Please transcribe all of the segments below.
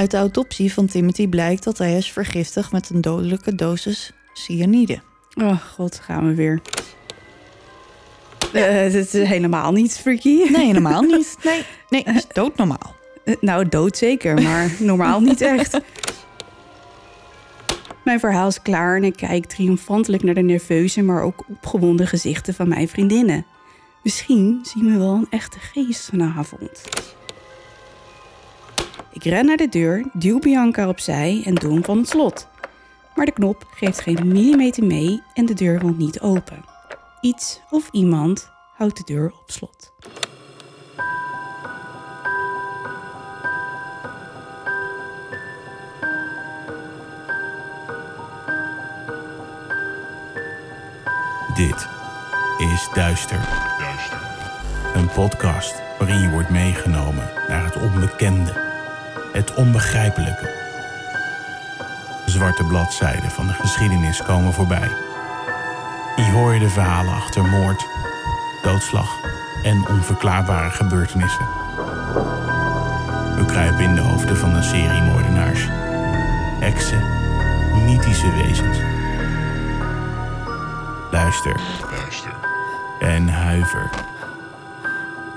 Uit de autopsie van Timothy blijkt dat hij is vergiftigd met een dodelijke dosis cyanide. Oh god, gaan we weer. Eh, Het is helemaal niet freaky. Nee, helemaal niet. Nee, nee, is doodnormaal. Eh, Nou, dood zeker, maar normaal niet echt. Mijn verhaal is klaar en ik kijk triomfantelijk naar de nerveuze, maar ook opgewonden gezichten van mijn vriendinnen. Misschien zien we wel een echte geest vanavond. Ik ren naar de deur, duw Bianca opzij en doe hem van het slot. Maar de knop geeft geen millimeter mee en de deur wil niet open. Iets of iemand houdt de deur op slot. Dit is Duister. Een podcast waarin je wordt meegenomen naar het onbekende, het onbegrijpelijke. Zwarte bladzijden van de geschiedenis komen voorbij. Hier hoor je de verhalen achter moord, doodslag en onverklaarbare gebeurtenissen. We kruipen in de hoofden van een serie moordenaars, heksen, mythische wezens. Luister. En huiver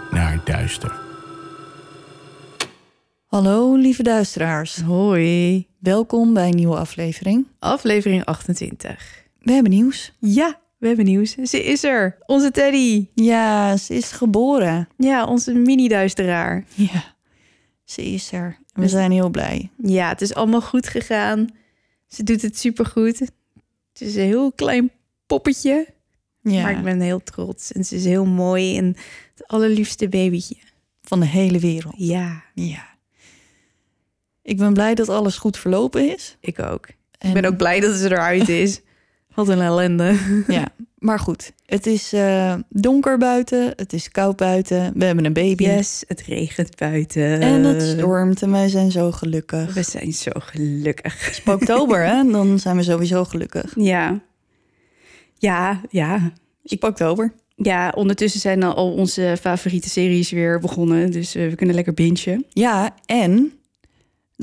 naar duister. Hallo, lieve duisteraars. Hoi. Welkom bij een nieuwe aflevering. Aflevering 28. We hebben nieuws. Ja, we hebben nieuws. Ze is er. Onze Teddy. Ja, ze is geboren. Ja, onze mini-duisteraar. Ja, ze is er. Dus- We zijn heel blij. Ja, het is allemaal goed gegaan. Ze doet het supergoed. Het is een heel klein poppetje. Ja, Maar ik ben heel trots. En ze is heel mooi en het allerliefste babytje. van de hele wereld. Ja, Ja. Ik ben blij dat alles goed verlopen is. ik ook. En- Ik ben ook blij dat ze eruit is. Wat een ellende. Ja, maar goed. Het is eh, donker buiten. Het is koud buiten. We hebben een baby. Yes, het regent buiten. En het stormt en wij zijn zo gelukkig. We zijn zo gelukkig. Het is oktober, hè? Dan zijn we sowieso gelukkig. Ja. Ja, ja. Het is oktober. Ja, ondertussen zijn al onze favoriete series weer begonnen. Dus eh, we kunnen lekker bingen. Ja, en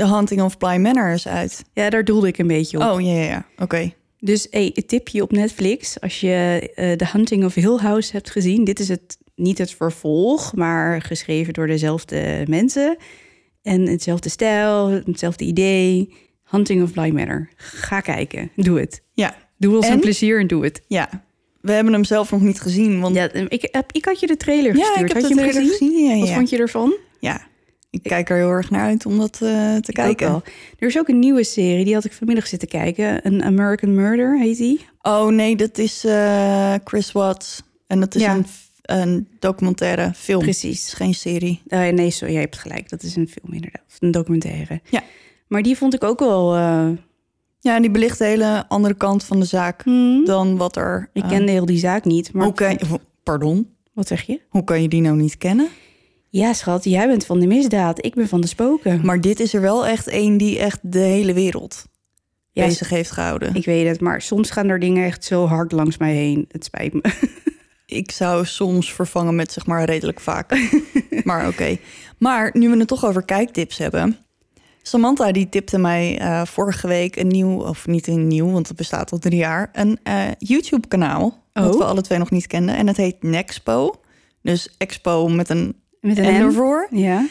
The Hunting of Bly Manor is uit. Ja, daar doelde ik een beetje op. Oh, ja, ja, ja. Oké. Dus hey, een tipje op Netflix. Als je eh The Hunting of Hill House hebt gezien. Dit is het, niet het vervolg, maar geschreven door dezelfde mensen. En hetzelfde stijl, hetzelfde idee. Hunting of Bly Manor. Ga kijken. Doe het. Ja, Doe ons En? een plezier en doe het. ja. We hebben hem zelf nog niet gezien. Want... Ja, ik, heb, ik had je de trailer Ja, gestuurd. ik heb had de je hem gezien? gezien. Ja, Wat ja. vond je ervan? Ja, ik kijk er heel erg naar uit om dat eh, te Ik kijken. wel. Er is ook een nieuwe serie, die had ik vanmiddag zitten kijken. Een American Murder heet die. Oh nee, dat is eh, Chris Watts. En dat is Ja. een, een documentaire film. Precies. geen serie. Eh, nee, sorry, jij hebt gelijk. Dat is een film inderdaad. Of een documentaire. Ja. Maar die vond ik ook wel... Ja, en die belicht de hele andere kant van de zaak hmm, dan wat er... ik kende heel die zaak niet. Maar hoe kan je- pardon? Wat zeg je? Hoe kan je die nou niet kennen? Ja, schat, jij bent van de misdaad. Ik ben van de spoken. Maar dit is er wel echt één die echt de hele wereld Ja, bezig heeft gehouden. Ik, Ik weet het, maar soms gaan er dingen echt zo hard langs mij heen. Het spijt me. zou soms vervangen met zeg maar redelijk vaak. maar oké. Maar nu we het toch over kijktips hebben. Samantha die tipte mij eh, vorige week een nieuw, of niet een nieuw, want het bestaat al drie jaar, een eh, YouTube kanaal. Dat Oh. we alle twee nog niet kenden. En het heet Nexpo. Dus expo met een Met een N? ervoor. Ja.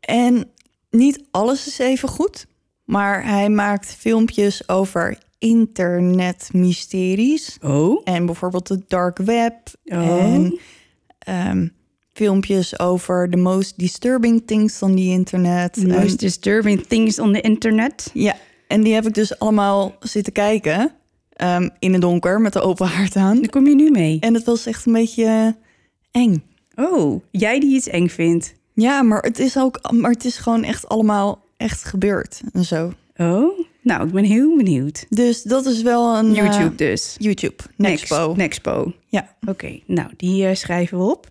En niet alles is even goed. Maar hij maakt filmpjes over internetmysteries. Oh? En bijvoorbeeld de dark web. Oh. En ehm, filmpjes over the most disturbing things on the internet. The En- most disturbing things on the internet. ja, en die heb ik dus allemaal zitten kijken. ehm, in het donker met de open haard aan. Daar kom je nu mee. En het was echt een beetje eng. Oh, jij die iets eng vindt. Ja, maar het is ook, maar het is gewoon echt allemaal echt gebeurd en zo. Oh? Nou, ik ben heel benieuwd. Dus dat is wel een eh, YouTube dus. YouTube, Nexpo. Nexpo. Ja. Oké, nou, die eh, schrijven we op.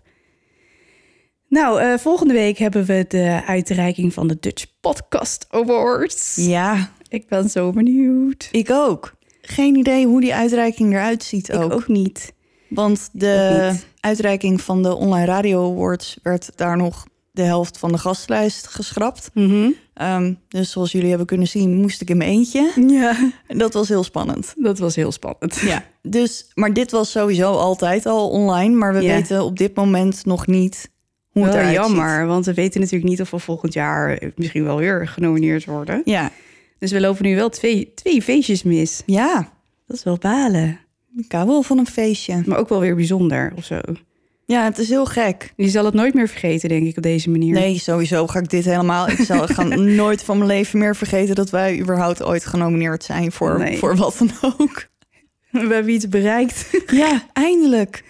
Nou, eh, volgende week hebben we de uitreiking van de Dutch Podcast Awards. ja, Ik ben zo benieuwd. ik ook. Geen idee hoe die uitreiking eruit ziet Ik ook niet. Want de uitreiking van de Online Radio Awards werd daar nog de helft van de gastlijst geschrapt. Mhm. Ehm, dus zoals jullie hebben kunnen zien, moest ik in mijn eentje. Ja, dat was heel spannend. dat was heel spannend. Ja, dus, maar dit was sowieso altijd al online. Maar we Ja. weten op dit moment nog niet hoe het Wel eruit jammer, want we weten natuurlijk niet of we volgend jaar misschien wel weer genomineerd worden. Ja, Dus we lopen nu wel twee, twee feestjes mis. ja, Dat is wel balen. Ik hou wel van een feestje. Maar ook wel weer bijzonder of zo. Ja, het is heel gek. Je zal het nooit meer vergeten, denk ik, op deze manier. Nee, sowieso ga ik dit helemaal. Ik zal ga nooit van mijn leven meer vergeten dat wij überhaupt ooit genomineerd zijn voor, Nee. voor wat dan ook. We hebben iets bereikt. Ja, eindelijk.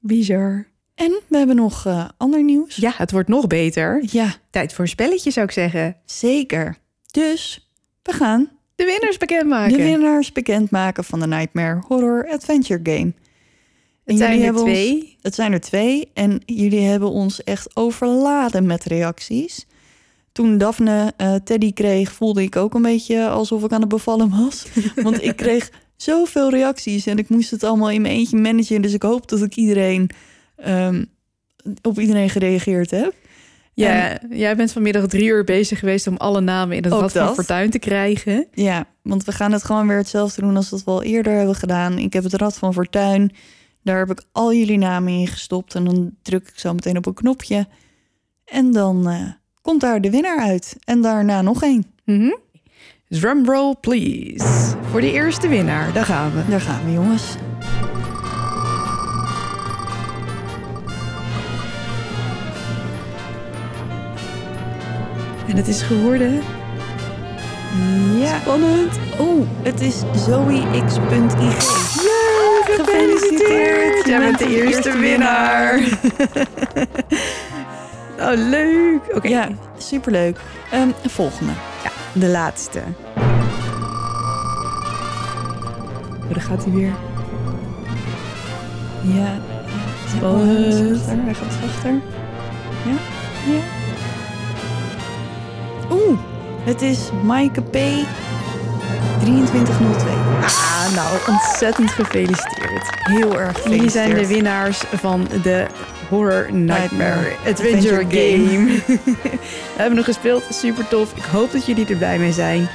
Bizar. En we hebben nog eh, ander nieuws. Ja, het wordt nog beter. Ja, Tijd voor een spelletje, zou ik zeggen. zeker. Dus we gaan De winnaars bekendmaken. de winnaars bekendmaken van de Nightmare Horror Adventure Game. En Het zijn er ons- twee. het zijn er twee. En jullie hebben ons echt overladen met reacties. Toen Daphne eh, Teddy kreeg, voelde ik ook een beetje alsof ik aan het bevallen was. Want ik kreeg zoveel reacties en ik moest het allemaal in mijn eentje managen. Dus ik hoop dat ik iedereen ehm, op iedereen gereageerd heb. Ja, jij bent vanmiddag drie uur bezig geweest om alle namen in het Rad van. Fortuin te krijgen. Ja, want we gaan het gewoon weer hetzelfde doen als dat we al eerder hebben gedaan. Ik heb het Rad van Fortuin. Daar heb ik al jullie namen in gestopt. En dan druk ik zo meteen op een knopje. En dan eh, komt daar de winnaar uit. En daarna nog één. Mhm. Drumroll, please. Voor de eerste winnaar, daar gaan we. Daar gaan we, jongens. En het is geworden... Ja. Spannend. Oeh, het is zoex.ig. Ja, gefeliciteerd. Jij bent de eerste winnaar. oh, leuk. Oké, Ja, superleuk. Ehm volgende. de laatste. Oh, daar gaat hij weer. Ja. Spannend. Hij gaat zachter. Ja. Ja. Oeh, het is Maaike P. 2302. Ah, nou, ontzettend gefeliciteerd. Heel erg Jullie zijn de gefeliciteerd. winnaars van de Horror Nightmare Adventure, Adventure Game. We hebben nog gespeeld, super tof. Ik hoop dat jullie er blij mee zijn.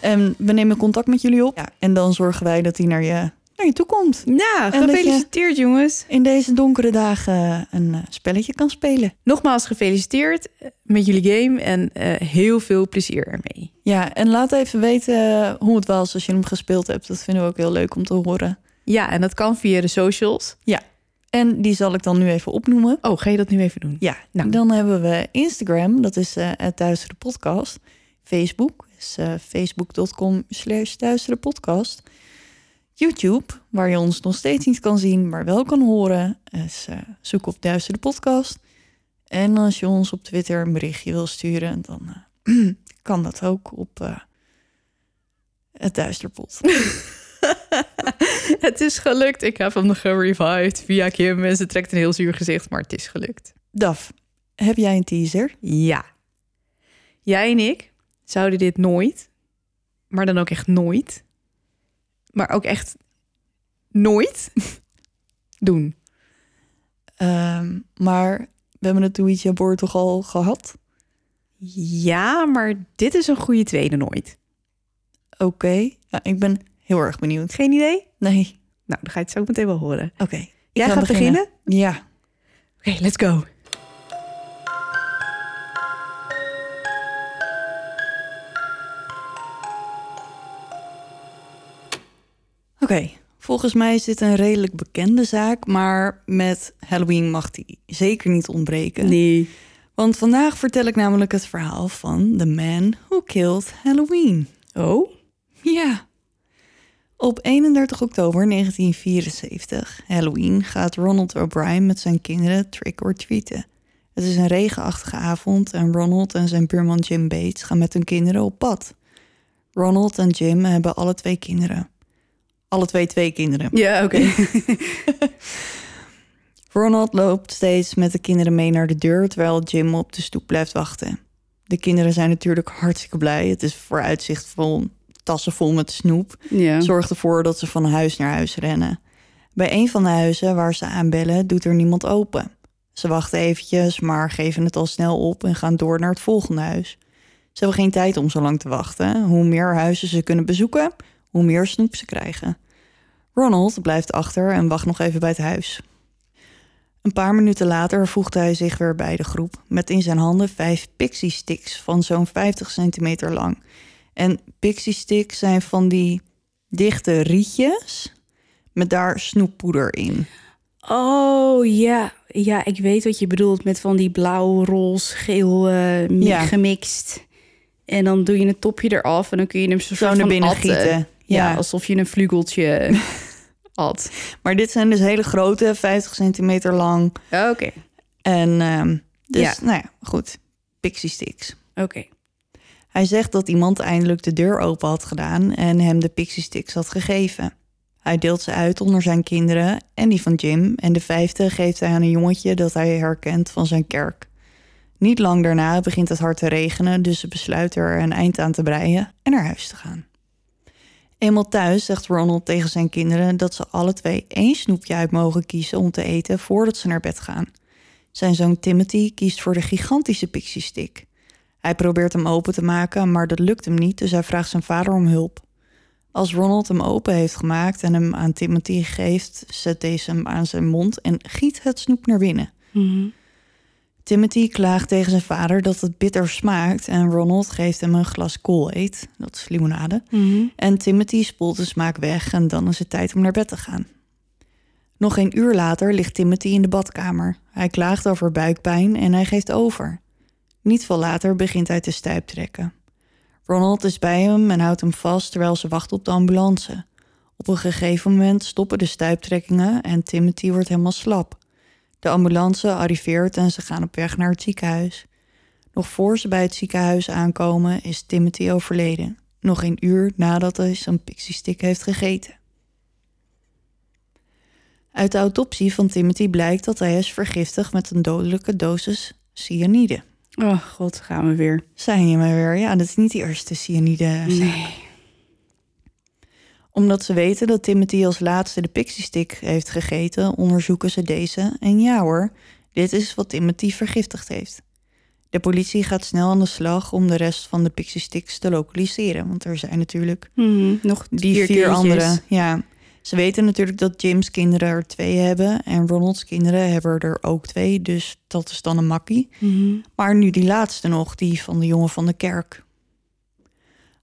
En we nemen contact met jullie op. Ja, en dan zorgen wij dat hij naar je, naar je toe komt. Nou, je- gefeliciteerd jongens. In deze donkere dagen een eh, spelletje kan spelen. Nogmaals gefeliciteerd met jullie game en eh, heel veel plezier ermee. Ja, en laat even weten eh, hoe het was als je hem gespeeld hebt. Dat vinden we ook heel leuk om te horen. Ja, en dat kan via de socials. En die zal ik dan nu even opnoemen. Oh, ga je dat nu even doen? Ja, Nou. dan hebben we Instagram, dat is eh het Duistere Podcast. Facebook is facebook.com slash Duistere Podcast. YouTube, waar je ons nog steeds niet kan zien, maar wel kan horen, is eh, zoek op Duistere Podcast. En als je ons op Twitter een berichtje wil sturen, dan eh, kan dat ook op eh, het Duisterpot. het is gelukt. Ik heb hem gerevived via Kim en ze trekt een heel zuur gezicht, maar het is gelukt. Daf, heb jij een teaser? Ja. Jij en ik zouden dit nooit, maar dan ook echt nooit, maar ook echt nooit doen. Ehm, maar we hebben het Ouija board toch al gehad? Ja, maar dit is een goede tweede nooit. Oké, ja, ik ben heel erg benieuwd. Geen idee? Nee, Nou, dan ga je het zo meteen wel horen. oké. Jij ga gaat beginnen? Ja. Oké, let's go. Oké, volgens mij is dit een redelijk bekende zaak, maar met Halloween mag die zeker niet ontbreken. Nee. Want vandaag vertel ik namelijk het verhaal van The Man Who Killed Halloween. Oh? Ja. Op 31 oktober 1974, Halloween, gaat Ronald O'Brien met zijn kinderen trick-or-treaten. Het is een regenachtige avond en Ronald en zijn buurman Jim Bates gaan met hun kinderen op pad. Ronald en Jim hebben alle twee kinderen. Alle twee twee kinderen. Ja, oké. Ronald loopt steeds met de kinderen mee naar de deur, terwijl Jim op de stoep blijft wachten. De kinderen zijn natuurlijk hartstikke blij. Het is vooruitzichtvol, tassen vol met snoep. ja. Zorgt ervoor dat ze van huis naar huis rennen. Bij een van de huizen waar ze aanbellen, doet er niemand open. Ze wachten eventjes, maar geven het al snel op en gaan door naar het volgende huis. Ze hebben geen tijd om zo lang te wachten. Hoe meer huizen ze kunnen bezoeken, hoe meer snoep ze krijgen. Ronald blijft achter en wacht nog even bij het huis. Een paar minuten later voegt hij zich weer bij de groep met in zijn handen vijf pixie sticks van zo'n 50 centimeter lang. En pixie sticks zijn van die dichte rietjes met daar snoeppoeder in. Oh ja, ja, ik weet wat je bedoelt met van die blauw, roze, geel eh, Ja. gemixt. En dan doe je het topje eraf en dan kun je hem zo, Zo naar binnen atten. gieten. Ja. Ja. alsof je een vlugeltje had. Maar dit zijn dus hele grote, 50 centimeter lang. Oké, En ehm, dus, Ja. nou ja, goed. Pixie sticks. oké. Hij zegt dat iemand eindelijk de deur open had gedaan en hem de pixie sticks had gegeven. Hij deelt ze uit onder zijn kinderen en die van Jim. En de vijfde geeft hij aan een jongetje dat hij herkent van zijn kerk. Niet lang daarna begint het hard te regenen, dus ze besluiten er een eind aan te breien en naar huis te gaan. Eenmaal thuis zegt Ronald tegen zijn kinderen dat ze alle twee één snoepje uit mogen kiezen om te eten voordat ze naar bed gaan. Zijn zoon Timothy kiest voor de gigantische pixie stick. Hij probeert hem open te maken, maar dat lukt hem niet, dus hij vraagt zijn vader om hulp. Als Ronald hem open heeft gemaakt en hem aan Timothy geeft, zet deze hem aan zijn mond en giet het snoep naar binnen. Mhm. Timothy klaagt tegen zijn vader dat het bitter smaakt en Ronald geeft hem een glas Kool-Aid, dat is limonade. Mhm. En Timothy spoelt de smaak weg en dan is het tijd om naar bed te gaan. Nog een uur later ligt Timothy in de badkamer. Hij klaagt over buikpijn en hij geeft over. Niet veel later begint hij te stuiptrekken. Ronald is bij hem en houdt hem vast terwijl ze wachten op de ambulance. Op een gegeven moment stoppen de stuiptrekkingen en Timothy wordt helemaal slap. De ambulance arriveert en ze gaan op weg naar het ziekenhuis. Nog voor ze bij het ziekenhuis aankomen is Timothy overleden. Nog een uur nadat hij zijn pixie stick heeft gegeten. Uit de autopsie van Timothy blijkt dat hij is vergiftigd met een dodelijke dosis cyanide. Oh god, gaan we weer. Zijn je maar weer? Ja, dat is niet de eerste cyanide. Nee. Omdat ze weten dat Timothy als laatste de pixie stick heeft gegeten, onderzoeken ze deze. En ja hoor, dit is wat Timothy vergiftigd heeft. De politie gaat snel aan de slag om de rest van de pixie sticks te lokaliseren. Want er zijn natuurlijk Mhm, Nog die vier, kindjes. andere. Ja. Ze weten natuurlijk dat Jim's kinderen er twee hebben. En Ronald's kinderen hebben er ook twee. Dus dat is dan een makkie. Mhm. Maar nu die laatste nog, die van de jongen van de kerk.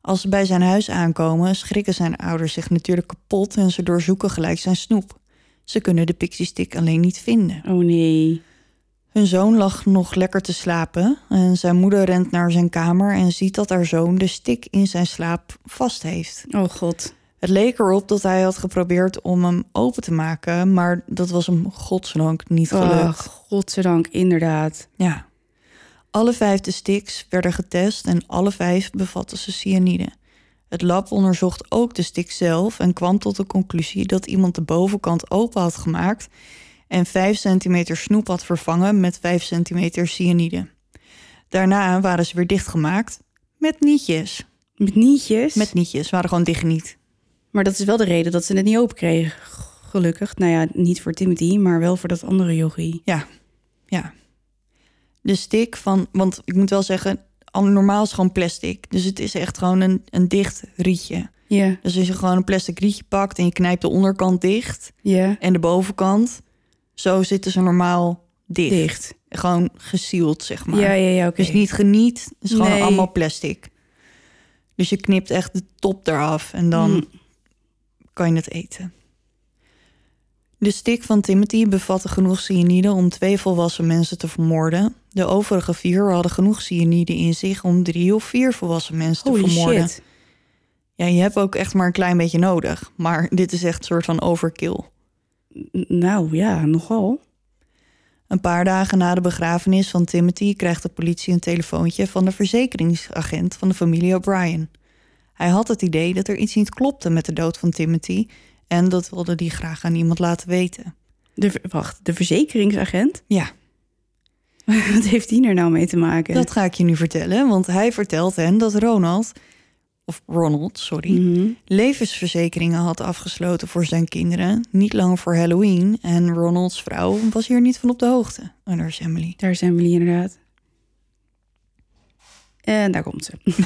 Als ze bij zijn huis aankomen, schrikken zijn ouders zich natuurlijk kapot en ze doorzoeken gelijk zijn snoep. Ze kunnen de pixie stick alleen niet vinden. Oh nee. Hun zoon lag nog lekker te slapen en zijn moeder rent naar zijn kamer en ziet dat haar zoon de stick in zijn slaap vast heeft. Oh god. Het leek erop dat hij had geprobeerd om hem open te maken, maar dat was hem godsdank niet gelukt. Oh, godzijdank, inderdaad. Ja. Alle vijf de sticks werden getest en alle vijf bevatten ze cyanide. Het lab onderzocht ook de stick zelf en kwam tot de conclusie dat iemand de bovenkant open had gemaakt en 5 centimeter snoep had vervangen met 5 centimeter cyanide. Daarna waren ze weer dichtgemaakt met nietjes. Met nietjes. Met nietjes, waren gewoon dichtgeniet. Maar dat is wel de reden dat ze het niet open kregen. Gelukkig. Nou ja, niet voor Timothy, maar wel voor dat andere yogi. Ja, ja. De stick van, want ik moet wel zeggen, al- normaal is gewoon plastic. Dus het is echt gewoon een, een dicht rietje. Ja. Dus als je gewoon een plastic rietje pakt en je knijpt de onderkant dicht Ja. en de bovenkant, zo zitten ze normaal dicht. Dicht. Gewoon gesield, zeg maar. Ja, ja, ja, oké. Dus niet geniet, het is gewoon Nee. allemaal plastic. Dus je knipt echt de top eraf en dan Mm. kan je het eten. De stick van Timothy bevatte genoeg cyanide om twee volwassen mensen te vermoorden. De overige vier hadden genoeg cyanide in zich om drie of vier volwassen mensen te vermoorden. shit. Ja, je hebt ook echt maar een klein beetje nodig. Maar dit is echt een soort van overkill. Nou ja, nogal. Een paar dagen na de begrafenis van Timothy krijgt de politie een telefoontje van de verzekeringsagent van de familie O'Brien. Hij had het idee dat er iets niet klopte met de dood van Timothy en dat wilde hij graag aan iemand laten weten. De, wacht, de verzekeringsagent? Ja, Wat heeft die er nou mee te maken? dat ga ik je nu vertellen, want hij vertelt hen dat Ronald of Ronald, sorry, Mhm. levensverzekeringen had afgesloten voor zijn kinderen, niet lang voor Halloween. En Ronalds vrouw was hier niet van op de hoogte. En daar is Emily. Daar zijn we inderdaad. En daar komt ze.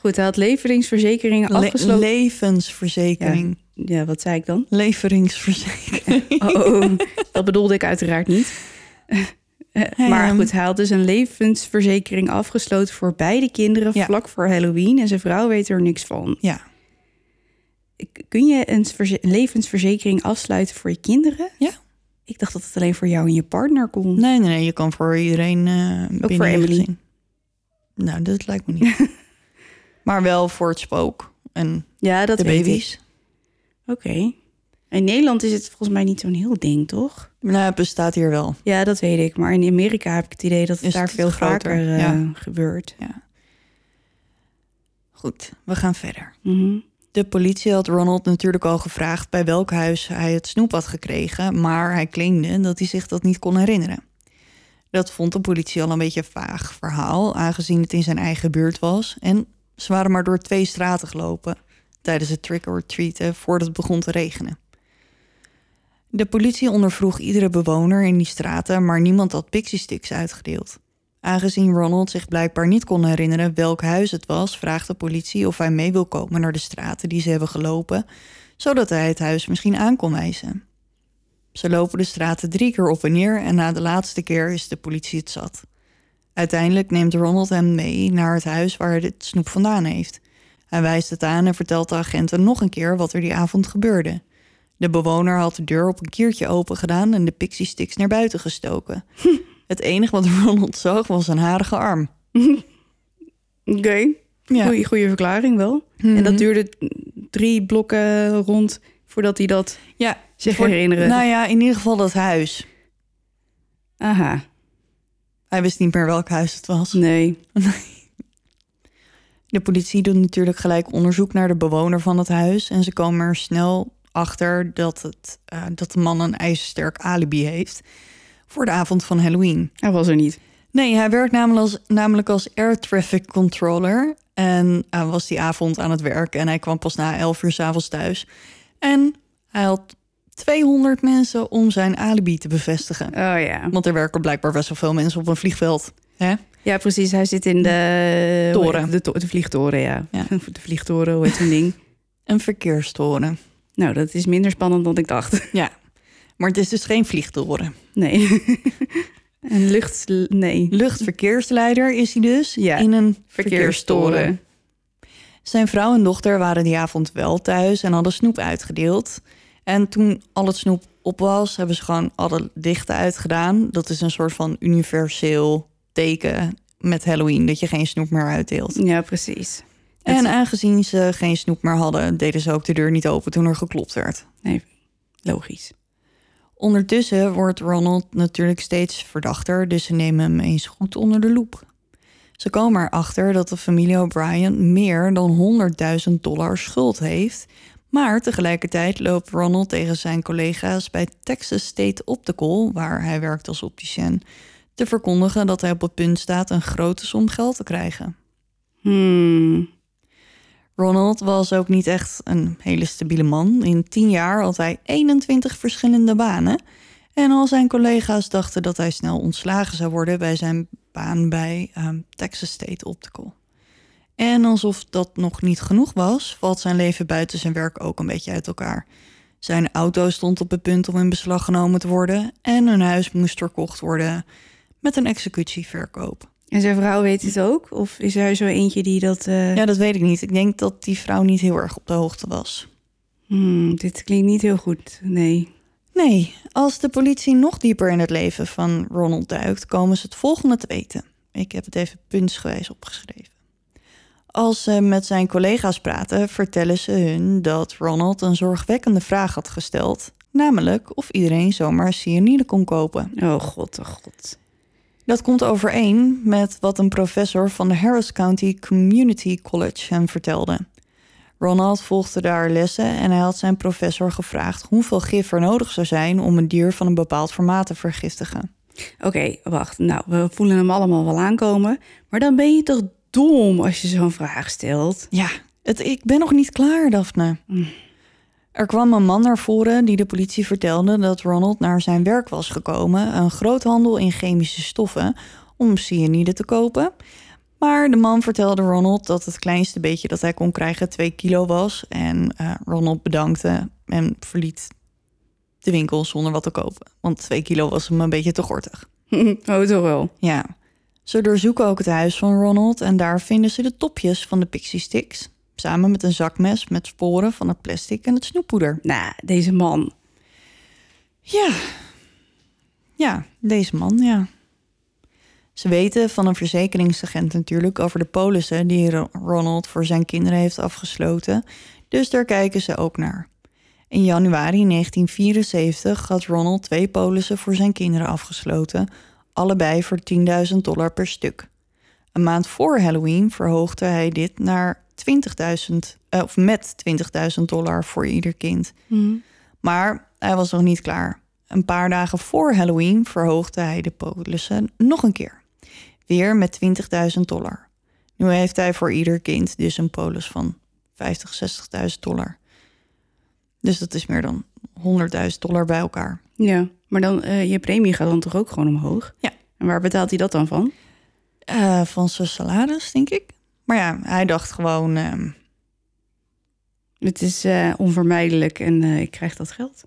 Goed, hij had leveringsverzekeringen Le- afgesloten. levensverzekering. ja, wat zei ik dan? Leveringsverzekering. Oh, dat bedoelde ik uiteraard niet. Eh, maar Ehm. goed, hij had dus een levensverzekering afgesloten voor beide kinderen Ja. vlak voor Halloween. En zijn vrouw weet er niks van. Ja. Kun je een verze- levensverzekering afsluiten voor je kinderen? Ja. Ik dacht dat het alleen voor jou en je partner kon. Nee, nee, nee. Je kan voor iedereen eh binnen voor Emily. gezin. Nou, dat lijkt me niet. maar wel voor het spook en Ja, dat de baby's. Oké. In Nederland is het volgens mij niet zo'n heel ding, toch? Nou, het bestaat hier wel. Ja, dat weet ik. Maar in Amerika heb ik het idee dat het Is daar het veel groter, vaker eh, ja. gebeurt. Goed, we gaan verder. Mhm. De politie had Ronald natuurlijk al gevraagd bij welk huis hij het snoep had gekregen, maar hij claimde dat hij zich dat niet kon herinneren. Dat vond de politie al een beetje een vaag verhaal, aangezien het in zijn eigen buurt was. En ze waren maar door twee straten gelopen tijdens het trick-or-treaten voordat het begon te regenen. De politie ondervroeg iedere bewoner in die straten, maar niemand had pixie sticks uitgedeeld. Aangezien Ronald zich blijkbaar niet kon herinneren welk huis het was, vraagt de politie of hij mee wil komen naar de straten die ze hebben gelopen, zodat hij het huis misschien aan kon wijzen. Ze lopen de straten drie keer op en neer en na de laatste keer is de politie het zat. Uiteindelijk neemt Ronald hem mee naar het huis waar hij het snoep vandaan heeft. Hij wijst het aan en vertelt de agenten nog een keer wat er die avond gebeurde. De bewoner had de deur op een kiertje open gedaan en de pixie sticks naar buiten gestoken. Het enige wat Ronald zag was een harige arm. Oké. Ja. Goeie verklaring wel. En Mhm. dat duurde drie blokken rond voordat hij dat Ja, zich voor- herinneren. Nou ja, in ieder geval dat huis. Aha, Hij wist niet meer welk huis het was. nee. De politie doet natuurlijk gelijk onderzoek naar de bewoner van het huis. En ze komen er snel achter dat, het, eh, dat de man een ijzersterk alibi heeft. Voor de avond van Halloween. Hij was er niet. Nee, hij werkt namelijk als, namelijk als air traffic controller. En hij was die avond aan het werk. En hij kwam pas na 11 uur s'avonds thuis. En hij had 200 mensen om zijn alibi te bevestigen. Oh ja. Want er werken blijkbaar best wel veel mensen op een vliegveld. Hè? Ja, precies. Hij zit in de... Toren. De, to- de vliegtoren, ja. Ja. De vliegtoren, hoe heet zo'n ding? Een verkeerstoren. Nou, dat is minder spannend dan ik dacht. Ja, maar het is dus geen vliegtoren. Nee. Een lucht... Nee. Luchtverkeersleider is hij dus Ja, in een verkeerstoren. Verkeerstoren. Zijn vrouw en dochter waren die avond wel thuis en hadden snoep uitgedeeld. En toen al het snoep op was, hebben ze gewoon alle lichten uitgedaan. Dat is een soort van universeel teken met Halloween, dat je geen snoep meer uitdeelt. Ja, precies. En Het- aangezien ze geen snoep meer hadden, deden ze ook de deur niet open toen er geklopt werd. Logisch. Ondertussen wordt Ronald natuurlijk steeds verdachter, dus ze nemen hem eens goed onder de loep. Ze komen erachter dat de familie O'Brien meer dan 100.000 dollar schuld heeft. Maar tegelijkertijd loopt Ronald tegen zijn collega's bij Texas State Optical, waar hij werkt als opticien, te verkondigen dat hij op het punt staat een grote som geld te krijgen. Hmm. Ronald was ook niet echt een hele stabiele man. In tien jaar had hij 21 verschillende banen. En al zijn collega's dachten dat hij snel ontslagen zou worden bij zijn baan bij ehm, Texas State Optical. En alsof dat nog niet genoeg was, valt zijn leven buiten zijn werk ook een beetje uit elkaar. Zijn auto stond op het punt om in beslag genomen te worden en hun huis moest verkocht worden met een executieverkoop. En zijn vrouw weet het ook? Of is hij zo eentje die dat... eh, Ja, dat weet ik niet. Ik denk dat die vrouw niet heel erg op de hoogte was. hmm, dit klinkt niet heel goed. Nee. Nee, als de politie nog dieper in het leven van Ronald duikt, komen ze het volgende te weten. Ik heb het even puntsgewijs opgeschreven. Als ze met zijn collega's praten, vertellen ze hun dat Ronald een zorgwekkende vraag had gesteld, namelijk of iedereen zomaar cyanide kon kopen. Oh god, oh god. Dat komt overeen met wat een professor van de Harris County Community College hem vertelde. Ronald volgde daar lessen en hij had zijn professor gevraagd hoeveel gif er nodig zou zijn om een dier van een bepaald formaat te vergiftigen. Oké, wacht. Nou, we voelen hem allemaal wel aankomen. Maar dan ben je toch dom als je zo'n vraag stelt. Ja, het, ik ben nog niet klaar, Daphne. Mm. Er kwam een man naar voren die de politie vertelde dat Ronald naar zijn werk was gekomen, een groothandel in chemische stoffen, om cyanide te kopen. Maar de man vertelde Ronald dat het kleinste beetje dat hij kon krijgen 2 kilo was. En eh, Ronald bedankte en verliet de winkel zonder wat te kopen. Want 2 kilo was hem een beetje te gortig. oh, toch wel. Ja. Ze doorzoeken ook het huis van Ronald en daar vinden ze de topjes van de pixie sticks. Samen met een zakmes met sporen van het plastic en het snoeppoeder. Nou, deze man. Ja. Ja, deze man, ja. Ze weten van een verzekeringsagent natuurlijk over de polissen die Ro- Ronald voor zijn kinderen heeft afgesloten. Dus daar kijken ze ook naar. In januari 1974 had Ronald twee polissen voor zijn kinderen afgesloten, allebei voor 10.000 dollar per stuk. Een maand voor Halloween verhoogde hij dit naar 20.000, eh, of met 20.000 dollar voor ieder kind. Maar hij was nog niet klaar. Een paar dagen voor Halloween verhoogde hij de polissen nog een keer. Weer met 20.000 dollar. Nu heeft hij voor ieder kind dus een polis van 50, 60.000 dollar. Dus dat is meer dan 100.000 dollar bij elkaar. Ja, maar dan, eh, je premie gaat dan toch ook gewoon omhoog? Ja. En waar betaalt hij dat dan van? Eh, van zijn salaris, denk ik. Maar ja, hij dacht gewoon... ehm, Het is eh, onvermijdelijk en eh, ik krijg dat geld.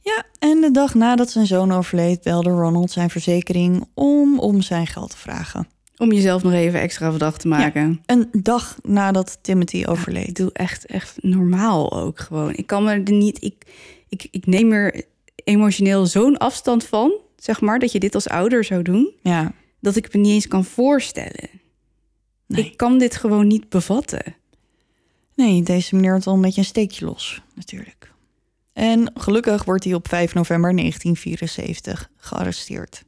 Ja, en de dag nadat zijn zoon overleed... belde Ronald zijn verzekering om om zijn geld te vragen. Om jezelf nog even extra verdacht te maken. Een dag nadat Timothy Ik overleed. doe echt, echt normaal ook gewoon. Ik kan me er niet. Ik, ik, ik neem er emotioneel zo'n afstand van, zeg maar, dat je dit als ouder zou doen, Ja, dat ik me niet eens kan voorstellen. Nee. Ik kan dit gewoon niet bevatten. Nee, deze meneer had al een beetje een steekje los, natuurlijk. En gelukkig wordt hij op 5 november 1974 gearresteerd.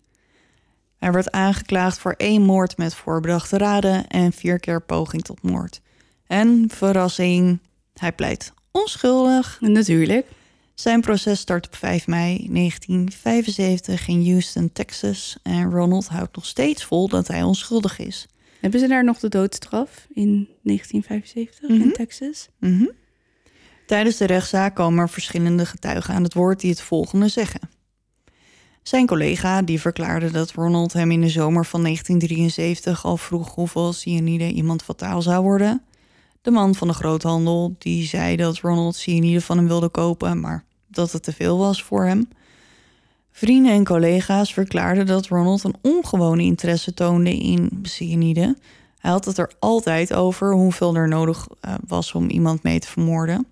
Hij werd aangeklaagd voor één moord met voorbedachte raden en vier keer poging tot moord. En verrassing, hij pleit onschuldig. Natuurlijk. Zijn proces start op 5 mei 1975 in Houston, Texas. En Ronald houdt nog steeds vol dat hij onschuldig is. Hebben ze daar nog de doodstraf in 1975 in Mhm. Texas? Mhm. Tijdens de rechtszaak komen er verschillende getuigen aan het woord die het volgende zeggen. Zijn collega die verklaarde dat Ronald hem in de zomer van 1973 al vroeg hoeveel cyanide iemand fataal zou worden. De man van de groothandel die zei dat Ronald cyanide van hem wilde kopen, maar dat het te veel was voor hem. Vrienden en collega's verklaarden dat Ronald een ongewone interesse toonde in cyanide. Hij had het er altijd over hoeveel er nodig eh, was om iemand mee te vermoorden.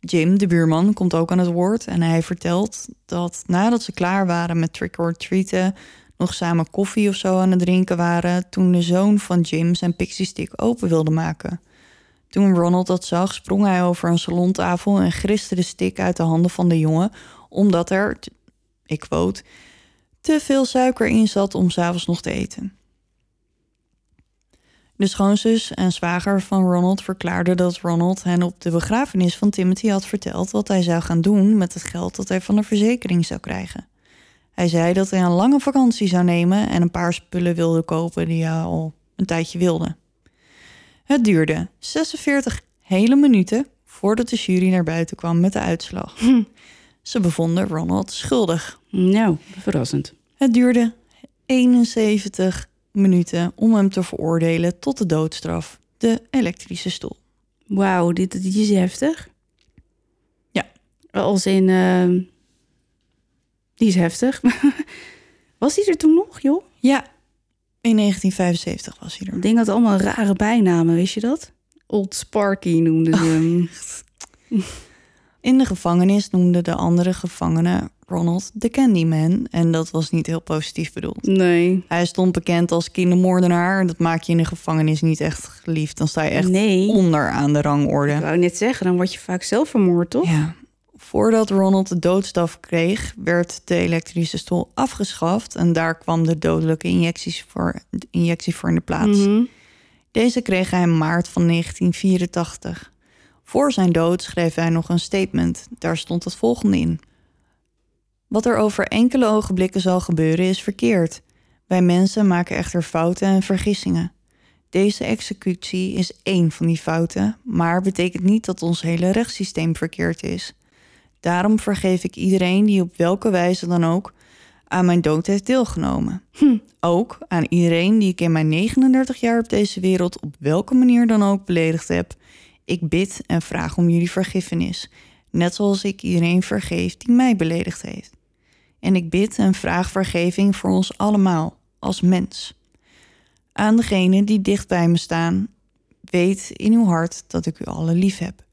Jim, de buurman, komt ook aan het woord en hij vertelt dat nadat ze klaar waren met trick-or-treaten, nog samen koffie of zo aan het drinken waren, toen de zoon van Jim zijn pixie stick open wilde maken. Toen Ronald dat zag, sprong hij over een salontafel en griste de stick uit de handen van de jongen, omdat er, ik quote, te veel suiker in zat om s'avonds nog te eten. De schoonzus en zwager van Ronald verklaarden dat Ronald hen op de begrafenis van Timothy had verteld wat hij zou gaan doen met het geld dat hij van de verzekering zou krijgen. Hij zei dat hij een lange vakantie zou nemen en een paar spullen wilde kopen die hij al een tijdje wilde. Het duurde 46 hele minuten voordat de jury naar buiten kwam met de uitslag. Ze bevonden Ronald schuldig. Nou, verrassend. Het duurde 71 minuten om hem te veroordelen tot de doodstraf, de elektrische stoel. Wauw, dit, dit is heftig. Ja. Als in... ehm, die is heftig. Was die er toen nog, joh? Ja, in 1975 was hij er. Dat ding had allemaal rare bijnamen, wist je dat? Old Sparky noemden ze hem. In de gevangenis noemden de andere gevangenen Ronald de Candyman en dat was niet heel positief bedoeld. Nee. Hij stond bekend als kindermoordenaar. Dat maak je in de gevangenis niet echt geliefd. Dan sta je echt Nee. onder aan de Ik rangorde. wou net zeggen, dan word je vaak zelf vermoord, toch? Ja. Voordat Ronald de doodstraf kreeg, werd de elektrische stoel afgeschaft. En daar kwam de dodelijke injecties voor, de injectie voor in de plaats. Mhm. Deze kreeg hij in maart van 1984. Voor zijn dood schreef hij nog een statement. Daar stond het volgende in. Wat er over enkele ogenblikken zal gebeuren is verkeerd. Wij mensen maken echter fouten en vergissingen. Deze executie is één van die fouten, maar betekent niet dat ons hele rechtssysteem verkeerd is. Daarom vergeef ik iedereen die op welke wijze dan ook aan mijn dood heeft deelgenomen. Hm. Ook aan iedereen die ik in mijn 39 jaar op deze wereld op welke manier dan ook beledigd heb. Ik bid en vraag om jullie vergiffenis, net zoals ik iedereen vergeef die mij beledigd heeft. En ik bid en vraag vergeving voor ons allemaal, als mens. Aan degenen die dicht bij me staan, weet in uw hart dat ik u allen lief heb.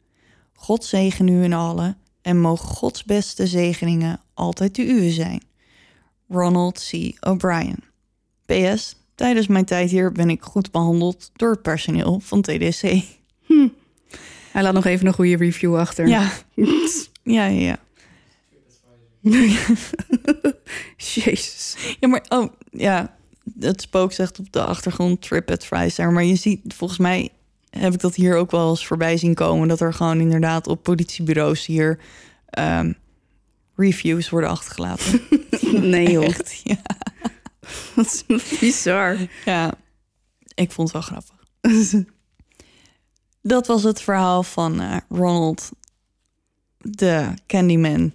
God zegen u in allen en mogen Gods beste zegeningen altijd de uwe zijn. Ronald C. O'Brien. PS. Tijdens mijn tijd hier ben ik goed behandeld door het personeel van TDC. Hij laat nog even een goede review achter. Ja, ja, ja. Jezus. Ja, maar oh, ja, het spook zegt op de achtergrond TripAdvisor. Maar je ziet, volgens mij heb ik dat hier ook wel eens voorbij zien komen... dat er gewoon inderdaad op politiebureaus hier ehm, reviews worden achtergelaten. Nee joh, Echt, ja. wat is bizar. ja, ik vond het wel grappig. Dat was het verhaal van eh, Ronald, de Candyman.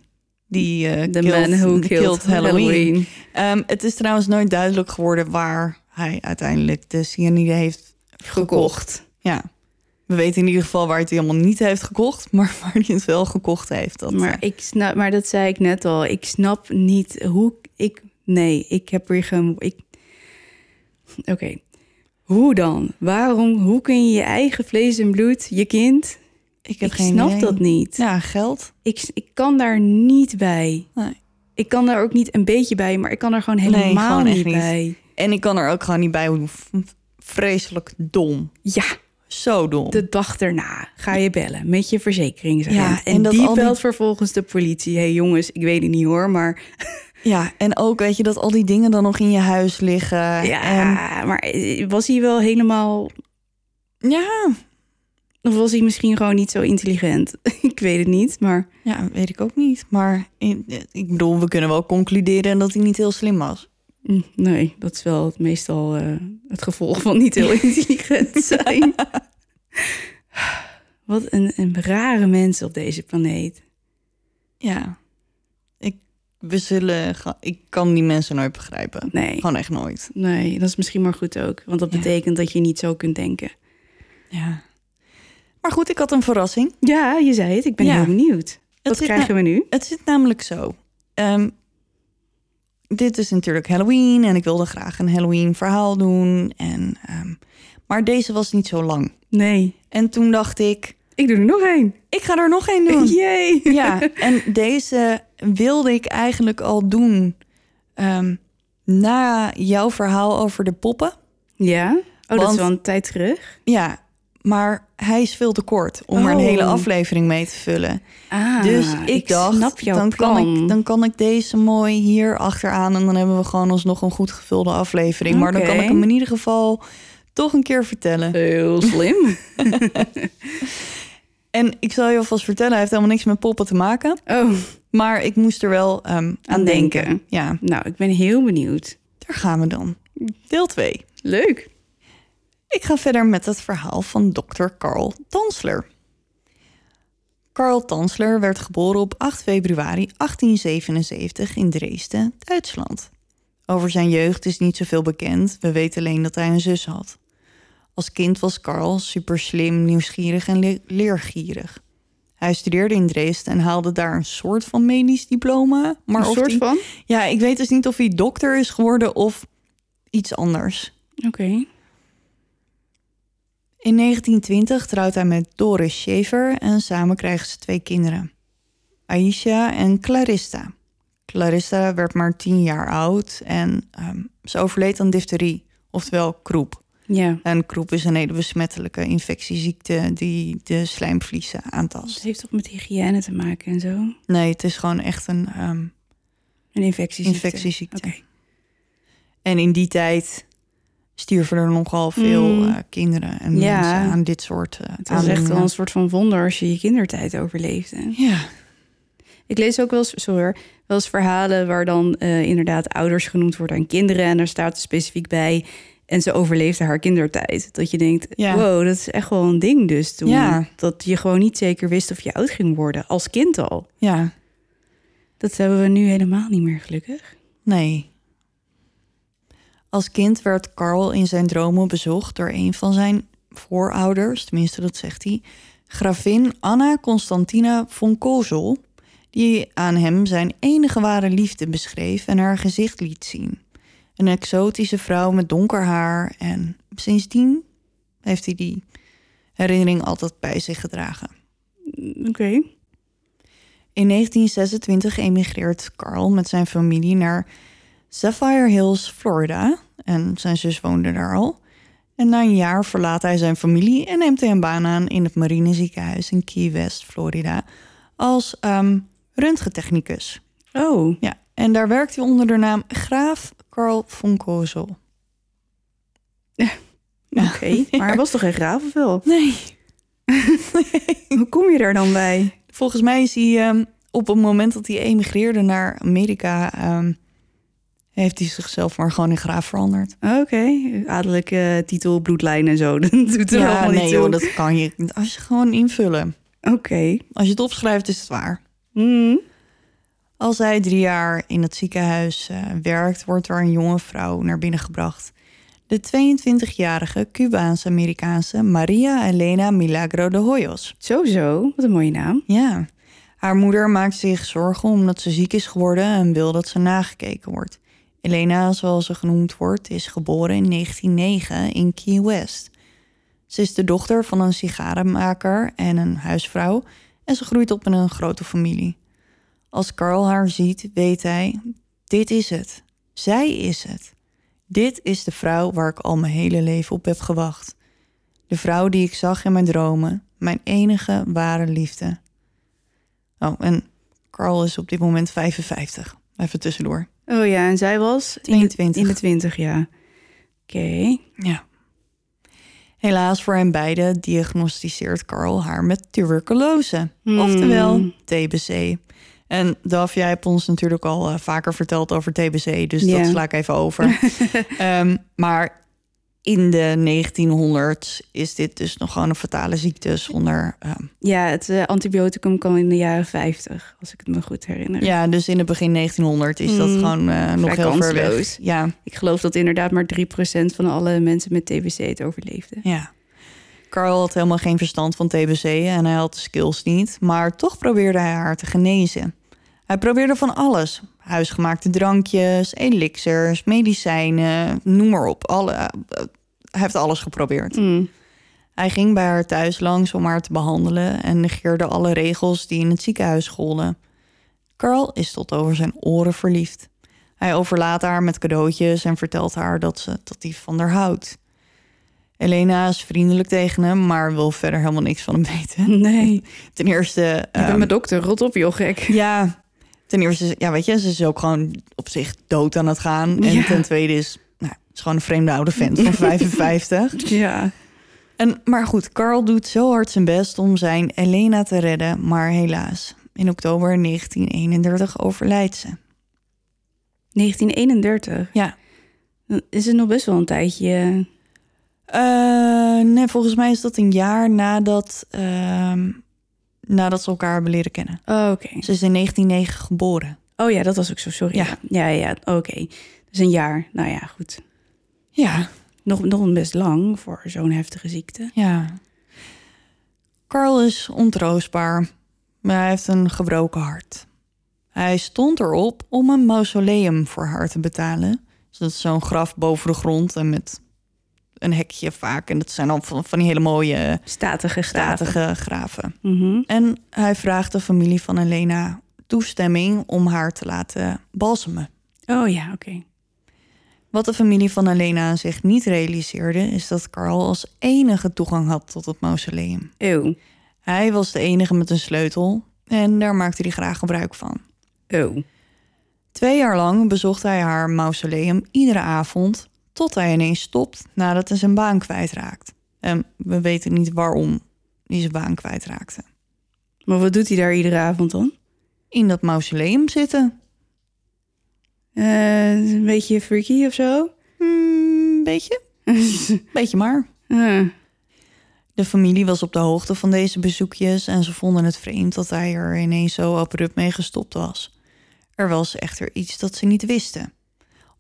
Die eh The killed- man who killed, Halloween. Ehm, het is trouwens nooit duidelijk geworden waar hij uiteindelijk de cyanide heeft gekocht. Ja, we weten in ieder geval waar hij het helemaal niet heeft gekocht, maar waar hij het wel gekocht heeft. Dat, Maar, eh, ik snap, maar dat zei ik net al. Ik snap niet hoe ik. Nee, ik heb weer geen. Ik... Oké. Hoe dan? Waarom? Hoe kun je je eigen vlees en bloed, je kind? Ik heb ik geen snap idee. dat niet. Ja, geld. Ik, ik kan daar niet bij. Nee. Ik kan daar ook niet een beetje bij, maar ik kan er gewoon Nee, helemaal gewoon echt niet niet. bij. En ik kan er ook gewoon niet bij hoe vreselijk dom. Ja, Zo dom. de dag erna ga je bellen met je verzekeringsagent. Ja, en, en dat die belt vervolgens de politie. Hé hey, jongens, ik weet het niet hoor, maar Ja, en ook weet je dat al die dingen dan nog in je huis liggen. ja, En, maar eh, was hij wel helemaal ja, Of was hij misschien gewoon niet zo intelligent? ik weet het niet, maar ja, weet ik ook niet. Maar in- ik bedoel, we kunnen wel concluderen dat hij niet heel slim was. mm, nee, dat is wel het meestal eh, het gevolg van niet heel intelligent zijn. Wat een, een rare mens op deze planeet. Ja, ik, we zullen, ik kan die mensen nooit begrijpen. Nee, Gewoon echt nooit. nee, dat is misschien maar goed ook. Want dat Ja. betekent dat je niet zo kunt denken. Ja. Maar goed, ik had een verrassing. Ja, je zei het. Ik ben Ja. heel benieuwd. Wat krijgen we nu? Het zit namelijk zo. Ehm, dit is natuurlijk Halloween en ik wilde graag een Halloween verhaal doen. En, ehm, maar deze was niet zo lang. Nee, En toen dacht ik, ik doe er nog één. ik ga er nog één doen. Jee. Ja, en deze wilde ik eigenlijk al doen ehm, na jouw verhaal over de poppen. Ja? Oh, dat is wel een tijd terug. Ja, maar hij is veel te kort om er een Oh. hele aflevering mee te vullen. Ah, dus ik, dacht, snap jouw dan, plan. kan ik, dan kan ik deze mooi hier achteraan... en dan hebben we gewoon alsnog een goed gevulde aflevering. Maar dan kan ik hem in ieder geval toch een keer vertellen. Heel slim. En ik zal je alvast vertellen, hij heeft helemaal niks met poppen te maken. Oh, Maar ik moest er wel ehm, aan, Aan denken. denken. Ja, nou, ik ben heel benieuwd. daar gaan we dan. Deel 2. Leuk. Ik ga verder met het verhaal van Dr. Karl Tansler. Karl Tansler werd geboren op 8 februari 1877 in Dresden, Duitsland. Over zijn jeugd is niet zoveel bekend, we weten alleen dat hij een zus had. Als kind was Karl super slim, nieuwsgierig en le- leergierig. Hij studeerde in Dresden en haalde daar een soort van medisch diploma. Maar een of soort die- van? Ja, ik weet dus niet of hij dokter is geworden of iets anders. Oké. In 1920 trouwt hij met Doris Schaefer en samen krijgen ze twee kinderen. Aisha en Clarissa. Clarissa werd maar tien jaar oud en ehm, ze overleed aan difterie, oftewel kroep. Ja. En kroep is een hele besmettelijke infectieziekte die de slijmvliezen aantast. heeft toch met hygiëne te maken en zo? Nee, het is gewoon echt een ehm, Een infectieziekte. infectieziekte. Oké. En in die tijd stierven er nogal veel Mm. eh, kinderen en Ja. mensen aan dit soort uh, Het was echt wel een soort van wonder als je je kindertijd overleefde. Ja, Ik lees ook wel eens, sorry, wel eens verhalen waar dan eh, inderdaad ouders genoemd worden aan kinderen. En daar staat er specifiek bij. En ze overleefde haar kindertijd. Dat je denkt, Ja. wow, dat is echt wel een ding dus toen. Ja. Dat je gewoon niet zeker wist of je oud ging worden. Als kind al. Ja, Dat hebben we nu helemaal niet meer gelukkig. nee. Als kind werd Carl in zijn dromen bezocht door een van zijn voorouders, tenminste dat zegt hij, gravin Anna Constantina von Kozel, die aan hem zijn enige ware liefde beschreef en haar gezicht liet zien. Een exotische vrouw met donker haar en sindsdien heeft hij die herinnering altijd bij zich gedragen. Oké. In 1926 emigreert Carl met zijn familie naar Sapphire Hills, Florida. En zijn zus woonde daar al. En na een jaar verlaat hij zijn familie en neemt hij een baan aan in het marineziekenhuis in Key West, Florida. Als ehm röntgentechnicus. Oh, Ja, en daar werkt hij onder de naam Graaf Carl von Kozel. oké. Maar hij was toch geen graaf of wel? Nee, Hoe kom je daar dan bij? volgens mij is hij ehm, op het moment dat hij emigreerde naar Amerika... ehm, heeft hij zichzelf maar gewoon in graaf veranderd. Oké, adellijke titel, bloedlijn en zo. Dat doet er Ja, allemaal nee niet joh, toe. dat kan je. Als je gewoon invullen. Oké. Als je het opschrijft, is het waar. Hmm. Als hij drie jaar in het ziekenhuis eh, werkt, wordt er een jonge vrouw naar binnen gebracht. De 22-jarige Cubaans-Amerikaanse Maria Elena Milagro de Hoyos. Zo, zo. Wat een mooie naam. Ja, haar moeder maakt zich zorgen omdat ze ziek is geworden en wil dat ze nagekeken wordt. Elena, zoals ze genoemd wordt, is geboren in 1909 in Key West. Ze is de dochter van een sigarenmaker en een huisvrouw en ze groeit op in een grote familie. Als Carl haar ziet, weet hij: dit is het. Zij is het. Dit is de vrouw waar ik al mijn hele leven op heb gewacht. De vrouw die ik zag in mijn dromen, mijn enige ware liefde. Oh, en Carl is op dit moment 55. Even tussendoor. Oh ja, en zij was? in de- 22. In de 20, ja. Oké. Ja. Helaas voor hen beiden diagnosticeert Carl haar met tuberculose. Hmm. Oftewel TBC. En Daf, jij hebt ons natuurlijk al eh, vaker verteld over TBC, dus dat sla ik even over. Ehm, maar in de 1900s is dit dus nog gewoon een fatale ziekte zonder... ehm, Ja, het eh, antibioticum kwam in de jaren 50, als ik het me goed herinner. ja, dus in het begin 1900 is dat Hmm, gewoon eh, nog heel ver weg. Ja, Ik geloof dat inderdaad maar 3% van alle mensen met TBC het overleefde. Ja. Carl had helemaal geen verstand van TBC en hij had de skills niet, maar toch probeerde hij haar te genezen. Hij probeerde van alles: huisgemaakte drankjes, elixirs, medicijnen, noem maar op. Alle, eh, hij heeft alles geprobeerd. Mm. Hij ging bij haar thuis langs om haar te behandelen en negeerde alle regels die in het ziekenhuis golden. Carl is tot over zijn oren verliefd. Hij overlaat haar met cadeautjes en vertelt haar dat, ze, dat hij van haar houdt. Elena is vriendelijk tegen hem, maar wil verder helemaal niks van hem weten. Nee, Ten eerste... ik ben ehm, mijn dokter. Rot op, joh, gek. ja, ten eerste, ja, weet je, ze is ook gewoon op zich dood aan het gaan. En Ja. ten tweede is, nou, is gewoon een vreemde oude vent van 55. Ja. En, maar goed, Carl doet zo hard zijn best om zijn Elena te redden, maar helaas. In oktober 1931 overlijdt ze. 1931. Ja. Dan is het nog best wel een tijdje. Eh, nee, volgens mij is dat een jaar nadat, ehm, nadat ze elkaar hebben leren kennen. Oh, oké. Ze is in 1909 geboren. Oh ja, dat was ook zo, sorry. Ja. Ja, ja, ja. oké. Dus een jaar. Nou ja, goed. Ja, Nog, nog best lang voor zo'n heftige ziekte. ja. Carl is ontroostbaar, maar hij heeft een gebroken hart. Hij stond erop om een mausoleum voor haar te betalen. Dus dat is zo'n graf boven de grond en met een hekje vaak. En dat zijn dan van, van die hele mooie Statige graven. statige graven. Mhm. En hij vraagt de familie van Elena toestemming om haar te laten balsemen. Oh ja, oké. Wat de familie van Elena zich niet realiseerde, is dat Carl als enige toegang had tot het mausoleum. Eeuw. Hij was de enige met een sleutel en daar maakte hij graag gebruik van. Eeuw. Twee jaar lang bezocht hij haar mausoleum iedere avond, tot hij ineens stopt nadat hij zijn baan kwijtraakt. En we weten niet waarom hij zijn baan kwijtraakte. Maar wat doet hij daar iedere avond dan? In dat mausoleum zitten. Eh, een beetje freaky of zo? Hmm, beetje? Beetje maar. Eh, De familie was op de hoogte van deze bezoekjes en ze vonden het vreemd dat hij er ineens zo abrupt mee gestopt was. Er was echter iets dat ze niet wisten.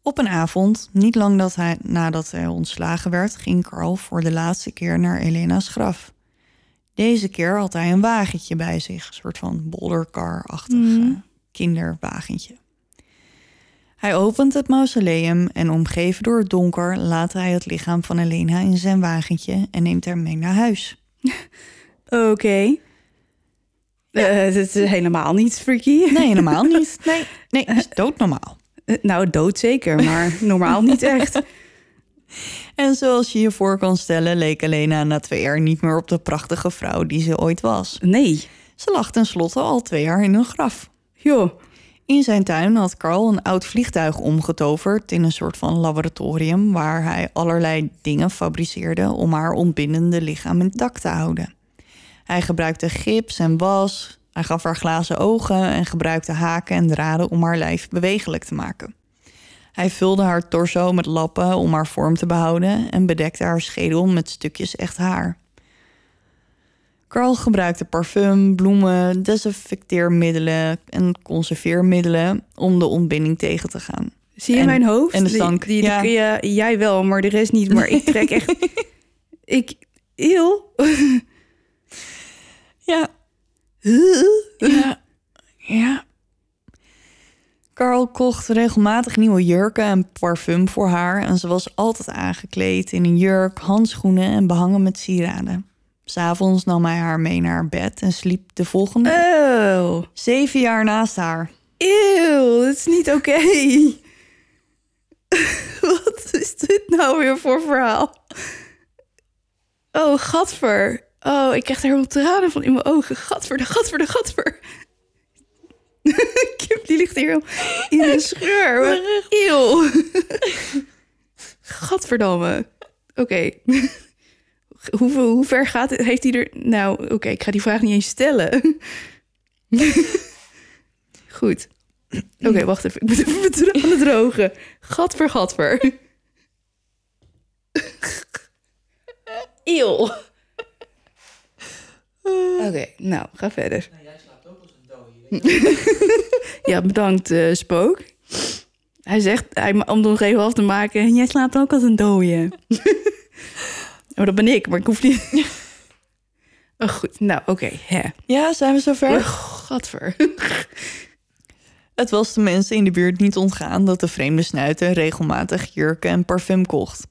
Op een avond, niet lang dat hij, nadat hij ontslagen werd, ging Carl voor de laatste keer naar Elena's graf. Deze keer had hij een wagentje bij zich, een soort van boldercar-achtig Mhm. eh, kinderwagentje. Hij opent het mausoleum en omgeven door het donker laat hij het lichaam van Elena in zijn wagentje en neemt haar mee naar huis. Oké. Eh, dat is helemaal niet freaky. Nee, helemaal niet. Nee, nee, is doodnormaal. Eh, nou, dood zeker, maar normaal niet echt. En zoals je je voor kan stellen, leek Elena na twee jaar niet meer op de prachtige vrouw die ze ooit was. Nee. Ze lag tenslotte al twee jaar in een graf. Joh. In zijn tuin had Carl een oud vliegtuig omgetoverd in een soort van laboratorium waar hij allerlei dingen fabriceerde om haar ontbindende lichaam intact te houden. Hij gebruikte gips en was, hij gaf haar glazen ogen en gebruikte haken en draden om haar lijf bewegelijk te maken. Hij vulde haar torso met lappen om haar vorm te behouden en bedekte haar schedel met stukjes echt haar. Carl gebruikte parfum, bloemen, desinfecteermiddelen en conserveermiddelen om de ontbinding tegen te gaan. Zie je En- mijn hoofd? en de stank, Die, die, ja. kun je, jij wel, maar de rest niet. Maar ik trek echt... ik... Eeuw. Ja. Ja. Ja. Carl kocht regelmatig nieuwe jurken en parfum voor haar en ze was altijd aangekleed in een jurk, handschoenen en behangen met sieraden. S'avonds nam hij haar mee naar bed en sliep de volgende Oh. zeven jaar naast haar. Eeuw, dat is niet oké. Wat is dit nou weer voor verhaal? Oh, gadver. Oh, ik krijg er helemaal tranen van in mijn ogen. Gadver, de gadver, de gadver. Kip, die ligt hier in de scheur. Eeuw. Gadverdamme. Oké. Hoe, hoe ver gaat het? Heeft hij er... Nou, oké, ik ga die vraag niet eens stellen. Goed. Oké, wacht even. Ik moet even mijn tranen drogen. Gadver, gadver. Eeuw. Oké, nou, ga verder. ja, bedankt, eh, Spook. Hij zegt, hij, om nog even af te maken... Jij slaapt ook als een dode. oh, dat ben ik, maar ik hoef niet... oh, goed. Nou, oké. Ja, zijn we zover? Oh, gadver. Het was de mensen in de buurt niet ontgaan dat de vreemde snuiter regelmatig jurken en parfum kocht.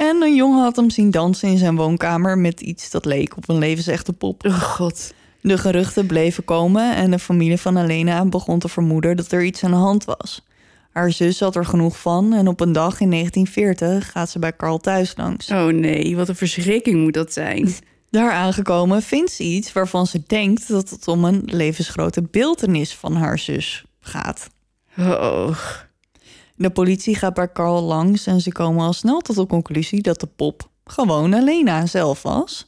En een jongen had hem zien dansen in zijn woonkamer met iets dat leek op een levensechte pop. Oh, god. De geruchten bleven komen en de familie van Elena begon te vermoeden dat er iets aan de hand was. Haar zus had er genoeg van en op een dag in 1940 gaat ze bij Carl thuis langs. Oh nee, wat een verschrikking moet dat zijn. Daar aangekomen vindt ze iets waarvan ze denkt dat het om een levensgrote beeltenis van haar zus gaat. Oh. De politie gaat bij Carl langs en ze komen al snel tot de conclusie dat de pop gewoon Elena zelf was.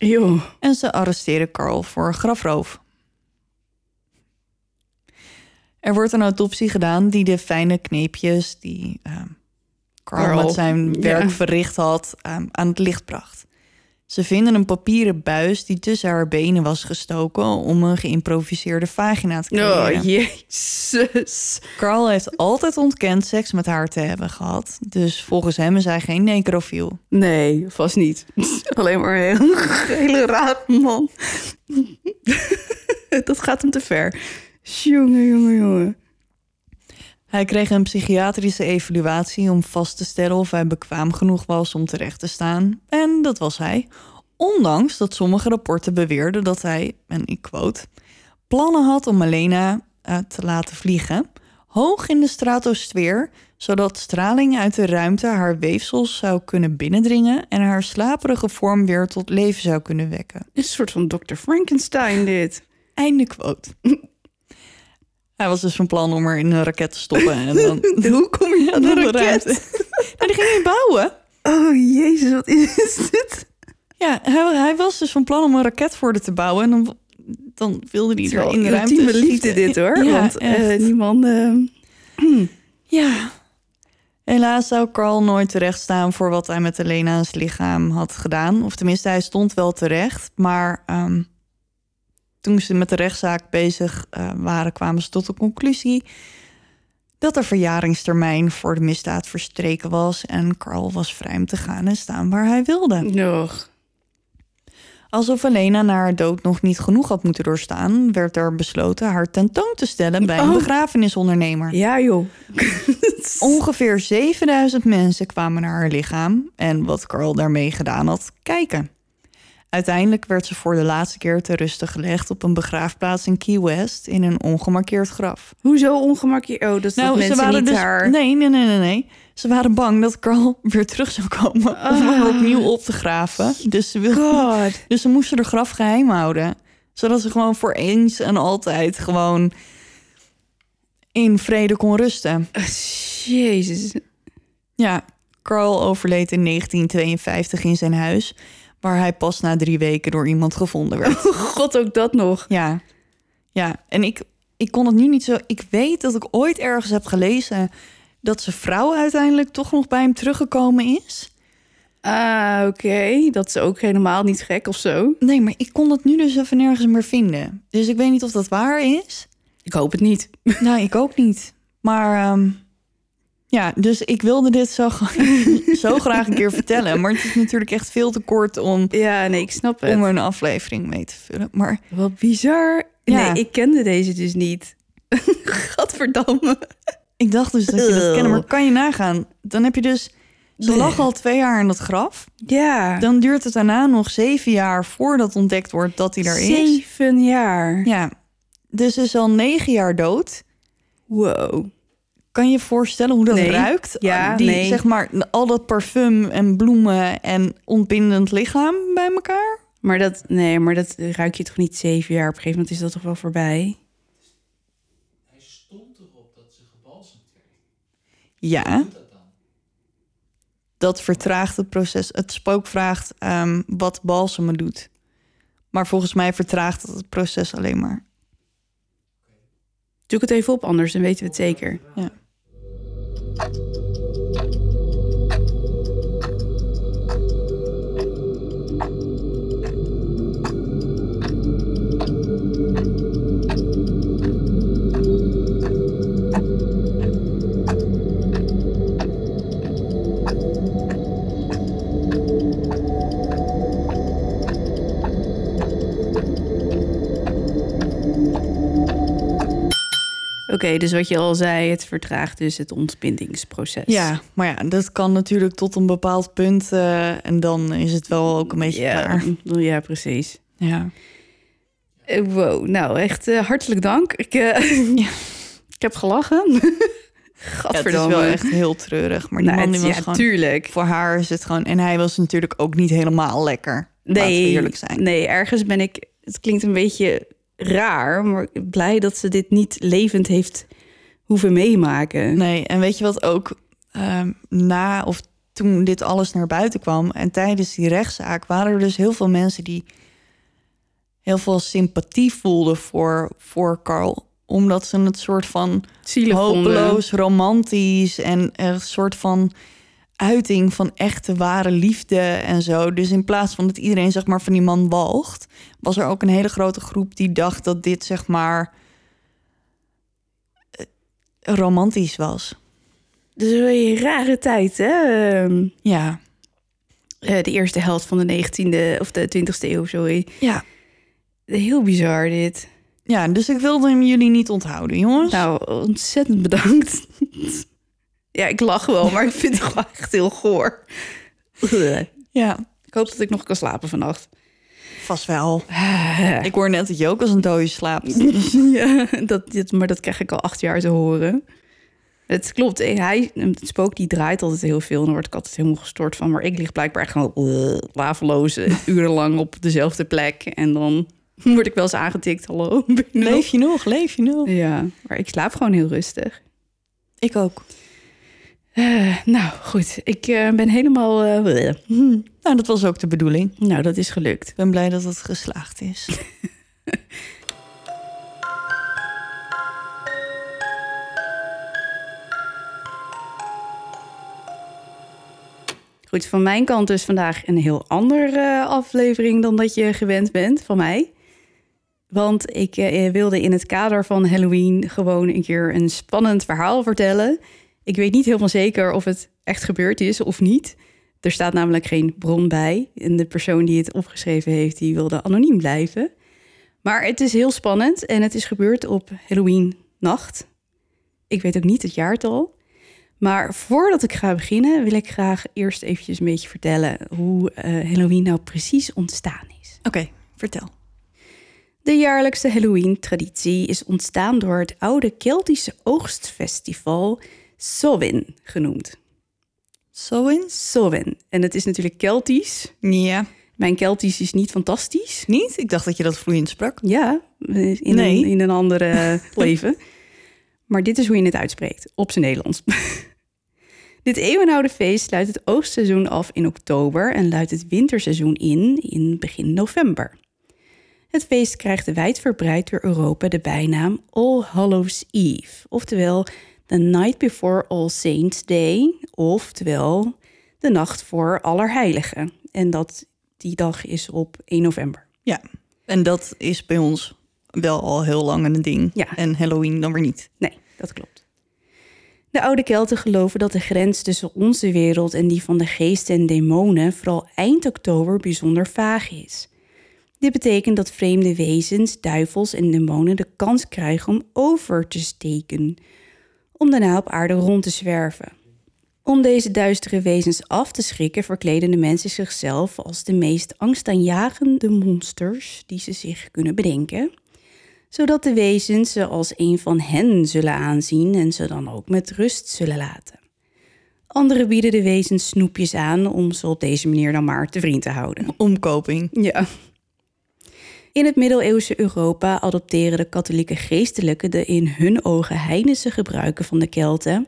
En ze arresteren Carl voor grafroof. Er wordt een autopsie gedaan die de fijne kneepjes die ehm, Carl, Carl, met zijn ja. werk verricht had ehm, aan het licht bracht. Ze vinden een papieren buis die tussen haar benen was gestoken om een geïmproviseerde vagina te creëren. Oh, jezus. Carl heeft altijd ontkend seks met haar te hebben gehad. Dus volgens hem is hij geen necrofiel. Nee, vast niet. Alleen maar een heel, hele raar man. dat gaat hem te ver. Jongen, jongen, jongen. Hij kreeg een psychiatrische evaluatie om vast te stellen of hij bekwaam genoeg was om terecht te staan. En dat was hij. Ondanks dat sommige rapporten beweerden dat hij, en ik quote, plannen had om Elena eh, te laten vliegen, hoog in de stratosfeer, zodat straling uit de ruimte haar weefsels zou kunnen binnendringen en haar slaperige vorm weer tot leven zou kunnen wekken. Een soort van Dr. Frankenstein dit. Einde quote. Hij was dus van plan om er in een raket te stoppen. En dan Hoe kom je aan de de raket? Nou, die ging hij bouwen. Oh, jezus, wat is dit? Ja, hij, hij was dus van plan om een raket voor haar te bouwen. En dan, dan wilde hij er in de ruimte ultieme liefde dit hoor. Ja, Want echt. eh, niemand... eh, ja. Helaas zou Carl nooit terecht staan voor wat hij met Elena's lichaam had gedaan. Of tenminste, hij stond wel terecht. Maar ehm, toen ze met de rechtszaak bezig eh, waren, kwamen ze tot de conclusie dat de verjaringstermijn voor de misdaad verstreken was. En Carl was vrij om te gaan en staan waar hij wilde. Nog. Alsof Elena na haar dood nog niet genoeg had moeten doorstaan, werd er besloten haar tentoon te stellen bij een Oh. begrafenisondernemer. Ja, joh. Ongeveer 7000 mensen kwamen naar haar lichaam en wat Carl daarmee gedaan had, kijken. Uiteindelijk werd ze voor de laatste keer te rusten gelegd op een begraafplaats in Key West in een ongemarkeerd graf. Hoezo ongemakkelijk? Oh, dat is dat mensen niet dus. haar... Nee, nee, nee, nee, nee. Ze waren bang dat Carl weer terug zou komen om haar Ah. opnieuw op te graven. Dus ze, wilden, God. dus ze moesten de graf geheim houden. Zodat ze gewoon voor eens en altijd gewoon in vrede kon rusten. Jezus. Ja, Carl overleed in 1952 in zijn huis, waar hij pas na drie weken door iemand gevonden werd. God, ook dat nog. Ja, ja. En ik, ik kon het nu niet zo. Ik weet dat ik ooit ergens heb gelezen dat zijn vrouw uiteindelijk toch nog bij hem teruggekomen is. Ah, oké. Dat is ook helemaal niet gek of zo. Nee, maar ik kon het nu dus even nergens meer vinden. Dus ik weet niet of dat waar is. Ik hoop het niet. Nou, ik ook niet. Maar ehm, ja, dus ik wilde dit zo, zo graag een keer vertellen. Maar het is natuurlijk echt veel te kort om, Ja, nee, ik snap het. om er een aflevering mee te vullen. Maar Wat bizar. Ja. Nee, ik kende deze dus niet. Gadverdamme. ik dacht dus dat je dat kende. Maar kan je nagaan? Dan heb je dus... Ze lag al twee jaar in dat graf. Ja. Dan duurt het daarna nog zeven jaar voordat ontdekt wordt dat hij er is. Zeven jaar. Ja, dus ze is al negen jaar dood. Wow. Kan je je voorstellen hoe dat Nee. ruikt? Ja, Die, nee. zeg maar, al dat parfum en bloemen en ontbindend lichaam bij elkaar. Maar dat, nee, maar dat ruik je toch niet zeven jaar? Op een gegeven moment is dat toch wel voorbij? Ja. Dat vertraagt het proces. Het spook vraagt ehm, wat balsemen doet. Maar volgens mij vertraagt het het proces alleen maar. Zoek het even op, anders dan weten we het zeker. Ja. Thank you. Oké, dus wat je al zei, het vertraagt dus het ontbindingsproces. Ja, maar ja, dat kan natuurlijk tot een bepaald punt. eh, en dan is het wel ook een beetje ja, klaar. ja precies. Ja. Eh, Wow, nou echt eh, hartelijk dank. Ik, ik heb gelachen. Ja, het Gadverdamme. is wel echt heel treurig. Maar die Nou, man het- die was ja, gewoon... tuurlijk. Voor haar is het gewoon... En hij was natuurlijk ook niet helemaal lekker. Laten we eerlijk zijn. Nee, ergens ben ik... Het klinkt een beetje raar, maar blij dat ze dit niet levend heeft hoeven meemaken. Nee, en weet je wat ook ehm, na of toen dit alles naar buiten kwam en tijdens die rechtszaak waren er dus heel veel mensen die heel veel sympathie voelden voor, voor Carl. Omdat ze het soort van Zielig vonden. hopeloos, romantisch en een soort van uiting van echte ware liefde en zo. Dus in plaats van dat iedereen zeg maar van die man walgt, was er ook een hele grote groep die dacht dat dit zeg maar eh, romantisch was. Dus een rare tijd, hè? Ehm, Ja, eh, de eerste helft van de 19e of de 20e eeuw, sorry. ja. Heel bizar dit. Ja, dus ik wilde hem jullie niet onthouden, jongens. Nou, ontzettend bedankt. ja, ik lach wel, maar ik vind het gewoon echt heel goor. Ja, Ik hoop dat ik nog kan slapen vannacht. vast wel. Ik hoor net dat je ook als een dode slaapt. Ja, dat, dit, maar dat krijg ik al acht jaar te horen. Het klopt. eh, Hij, het spook die draait altijd heel veel. En dan word ik altijd helemaal gestort van. Maar ik lig blijkbaar echt gewoon uh, laveloos eh, urenlang op dezelfde plek. En dan word ik wel eens aangetikt. Hallo, leef je nog? Leef je nog? nog? Ja, maar ik slaap gewoon heel rustig. Ik ook. Eh, nou, goed. Ik eh, ben helemaal... eh, bleh. Nou, dat was ook de bedoeling. nou, dat is gelukt. Ik ben blij dat het geslaagd is. Goed, van mijn kant dus vandaag een heel andere aflevering dan dat je gewend bent van mij. Want ik wilde in het kader van Halloween gewoon een keer een spannend verhaal vertellen. Ik weet niet helemaal zeker of het echt gebeurd is of niet. Er staat namelijk geen bron bij. En de persoon die het opgeschreven heeft, die wilde anoniem blijven. Maar het is heel spannend en het is gebeurd op Halloween nacht. Ik weet ook niet het jaartal. Maar voordat ik ga beginnen, wil ik graag eerst eventjes een beetje vertellen hoe eh, Halloween nou precies ontstaan is. Oké, vertel. De jaarlijkse Halloween-traditie is ontstaan door het oude Keltische oogstfestival Samhain genoemd. Samhain? Samhain. En het is natuurlijk Keltisch. Ja. Mijn Keltisch is niet fantastisch. Niet? Ik dacht dat je dat vloeiend sprak. Ja, in, Nee. een, in een andere leven. Maar dit is hoe je het uitspreekt, op zijn Nederlands. dit eeuwenoude feest sluit het oogstseizoen af in oktober en luidt het winterseizoen in in begin november. Het feest krijgt wijdverbreid door Europa de bijnaam All Hallows Eve, oftewel The Night Before All Saints Day, oftewel de nacht voor Allerheiligen. En dat die dag is op 1 november. Ja. En dat is bij ons wel al heel lang een ding. Ja. En Halloween dan weer niet. Nee, dat klopt. De oude Kelten geloven dat de grens tussen onze wereld en die van de geesten en demonen vooral eind oktober bijzonder vaag is. Dit betekent dat vreemde wezens, duivels en demonen de kans krijgen om over te steken, om daarna op aarde rond te zwerven. Om deze duistere wezens af te schrikken, verkleden de mensen zichzelf als de meest angstaanjagende monsters die ze zich kunnen bedenken zodat de wezens ze als een van hen zullen aanzien en ze dan ook met rust zullen laten. Anderen bieden de wezens snoepjes aan om ze op deze manier dan maar te vriend te houden. Omkoping. Ja. In het middeleeuwse Europa adopteren de katholieke geestelijken de in hun ogen heidense gebruiken van de Kelten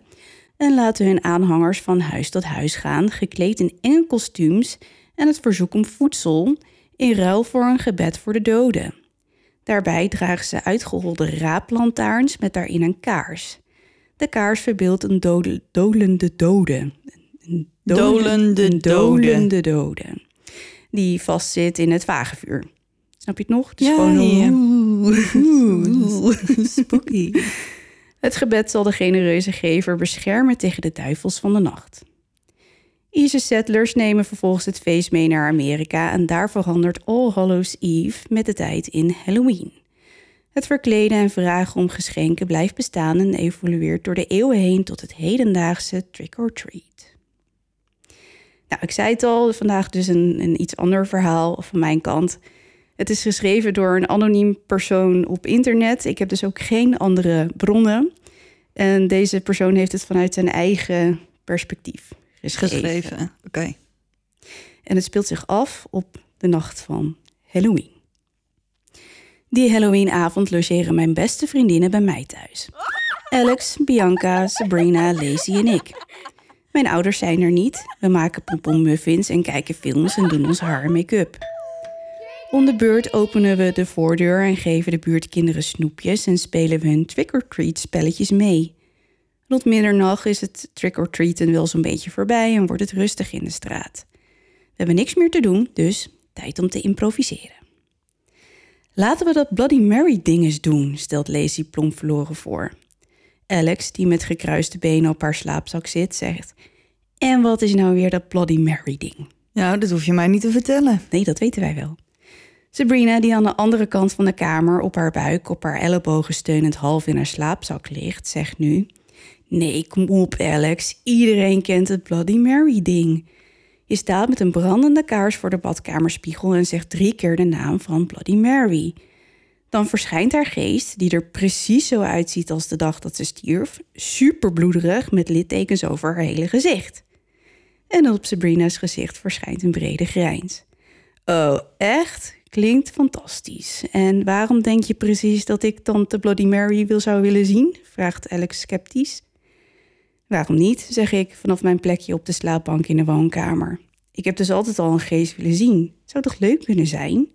en laten hun aanhangers van huis tot huis gaan, gekleed in enge kostuums en het verzoek om voedsel in ruil voor een gebed voor de doden. Daarbij dragen ze uitgeholde raaplantaarns met daarin een kaars. De kaars verbeeldt een dode, dolende dode. Een Dolende dode. dolende dode. Die vastzit in het vagevuur. Snap je het nog? Het is Ja, gewoon ja. Oeh. Spooky. Het gebed zal de genereuze gever beschermen tegen de duivels van de nacht. Ierse settlers nemen vervolgens het feest mee naar Amerika en daar verandert All Hallows Eve met de tijd in Halloween. Het verkleden en vragen om geschenken blijft bestaan en evolueert door de eeuwen heen tot het hedendaagse trick-or-treat. Nou, ik zei het al, vandaag dus een, een iets ander verhaal van mijn kant. Het is geschreven door een anoniem persoon op internet. Ik heb dus ook geen andere bronnen. En deze persoon heeft het vanuit zijn eigen perspectief geschreven. Geschreven. Oké. En het speelt zich af op de nacht van Halloween. Die Halloweenavond logeren mijn beste vriendinnen bij mij thuis. Alex, Bianca, Sabrina, Lacey en ik. Mijn ouders zijn er niet. We maken pompelmuffins en kijken films en doen ons haar en make-up. Om de beurt openen we de voordeur en geven de buurtkinderen snoepjes en spelen we hun trick-or-treat spelletjes mee. Rond middernacht is het trick-or-treaten wel zo'n beetje voorbij en wordt het rustig in de straat. We hebben niks meer te doen, dus tijd om te improviseren. Laten we dat Bloody Mary ding eens doen, stelt Lacey plomp verloren voor. Alex, die met gekruiste benen op haar slaapzak zit, zegt... En wat is nou weer dat Bloody Mary ding? Nou, dat hoef je mij niet te vertellen. Nee, dat weten wij wel. Sabrina, die aan de andere kant van de kamer op haar buik, op haar ellebogen steunend half in haar slaapzak ligt, zegt nu: Nee, kom op, Alex. Iedereen kent het Bloody Mary-ding. Je staat met een brandende kaars voor de badkamerspiegel en zegt drie keer de naam van Bloody Mary. Dan verschijnt haar geest, die er precies zo uitziet als de dag dat ze stierf, superbloederig met littekens over haar hele gezicht. En op Sabrina's gezicht verschijnt een brede grijns. Oh, echt? Klinkt fantastisch. En waarom denk je precies dat ik tante Bloody Mary wil zou willen zien? vraagt Alex sceptisch. Waarom niet, zeg ik vanaf mijn plekje op de slaapbank in de woonkamer. Ik heb dus altijd al een geest willen zien. Zou toch leuk kunnen zijn?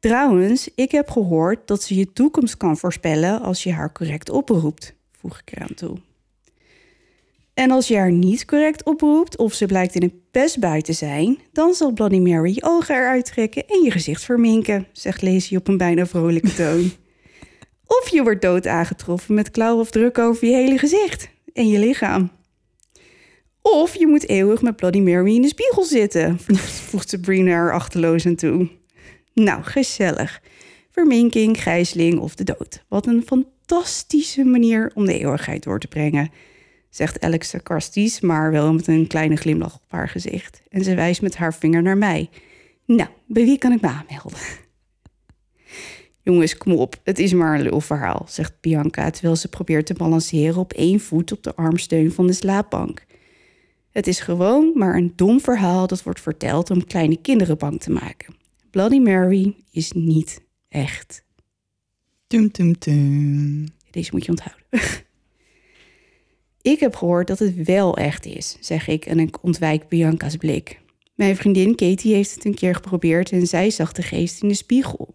Trouwens, ik heb gehoord dat ze je toekomst kan voorspellen als je haar correct oproept, voeg ik eraan toe. En als je haar niet correct oproept of ze blijkt in een pestbui te zijn, dan zal Bloody Mary je ogen eruit trekken en je gezicht verminken, zegt Lacey op een bijna vrolijke toon. of je wordt dood aangetroffen met klauwen of druk over je hele gezicht en je lichaam. Of je moet eeuwig met Bloody Mary in de spiegel zitten, voegt Sabrina er achterloos aan toe. Nou, gezellig. Verminking, gijzeling of de dood. Wat een fantastische manier om de eeuwigheid door te brengen, zegt Alex sarcastisch, maar wel met een kleine glimlach op haar gezicht. En ze wijst met haar vinger naar mij. Nou, bij wie kan ik me aanmelden? Jongens, kom op, het is maar een lulverhaal, zegt Bianca terwijl ze probeert te balanceren op één voet op de armsteun van de slaapbank. Het is gewoon maar een dom verhaal dat wordt verteld om kleine kinderen bang te maken. Bloody Mary is niet echt. Tum, tum, tum. Deze moet je onthouden. ik heb gehoord dat het wel echt is, zeg ik en ik ontwijk Bianca's blik. Mijn vriendin Katie heeft het een keer geprobeerd en zij zag de geest in de spiegel.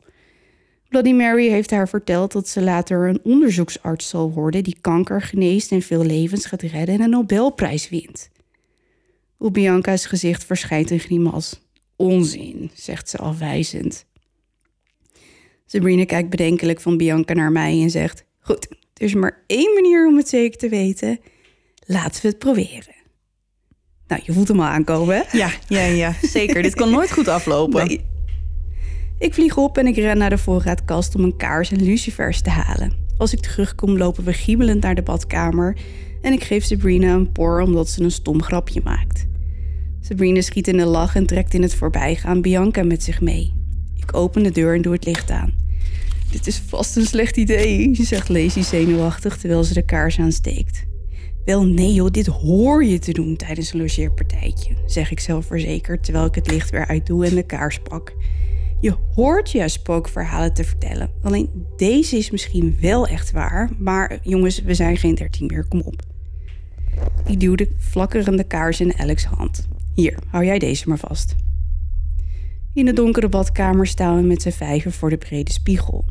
Bloody Mary heeft haar verteld dat ze later een onderzoeksarts zal worden die kanker geneest en veel levens gaat redden en een Nobelprijs wint. Op Bianca's gezicht verschijnt een grimas. Onzin, zegt ze afwijzend. Sabrina kijkt bedenkelijk van Bianca naar mij en zegt: Goed, er is maar één manier om het zeker te weten. Laten we het proberen. Nou, je voelt hem al aankomen, hè? Ja, ja, ja, zeker. Dit kan nooit goed aflopen. Nee. Ik vlieg op en ik ren naar de voorraadkast om een kaars en lucifers te halen. Als ik terugkom, lopen we giebelend naar de badkamer en ik geef Sabrina een por omdat ze een stom grapje maakt. Sabrina schiet in de lach en trekt in het voorbijgaan Bianca met zich mee. Ik open de deur en doe het licht aan. Dit is vast een slecht idee, zegt Lacey zenuwachtig terwijl ze de kaars aansteekt. Wel nee joh, dit hoor je te doen tijdens een logeerpartijtje, zeg ik zelfverzekerd terwijl ik het licht weer uitdoe en de kaars pak. Je hoort je spookverhalen te vertellen. Alleen deze is misschien wel echt waar, maar jongens, we zijn geen dertien meer, kom op. Ik duw de flakkerende kaars in Alex' hand. Hier, hou jij deze maar vast. In de donkere badkamer staan we met z'n vijven voor de brede spiegel.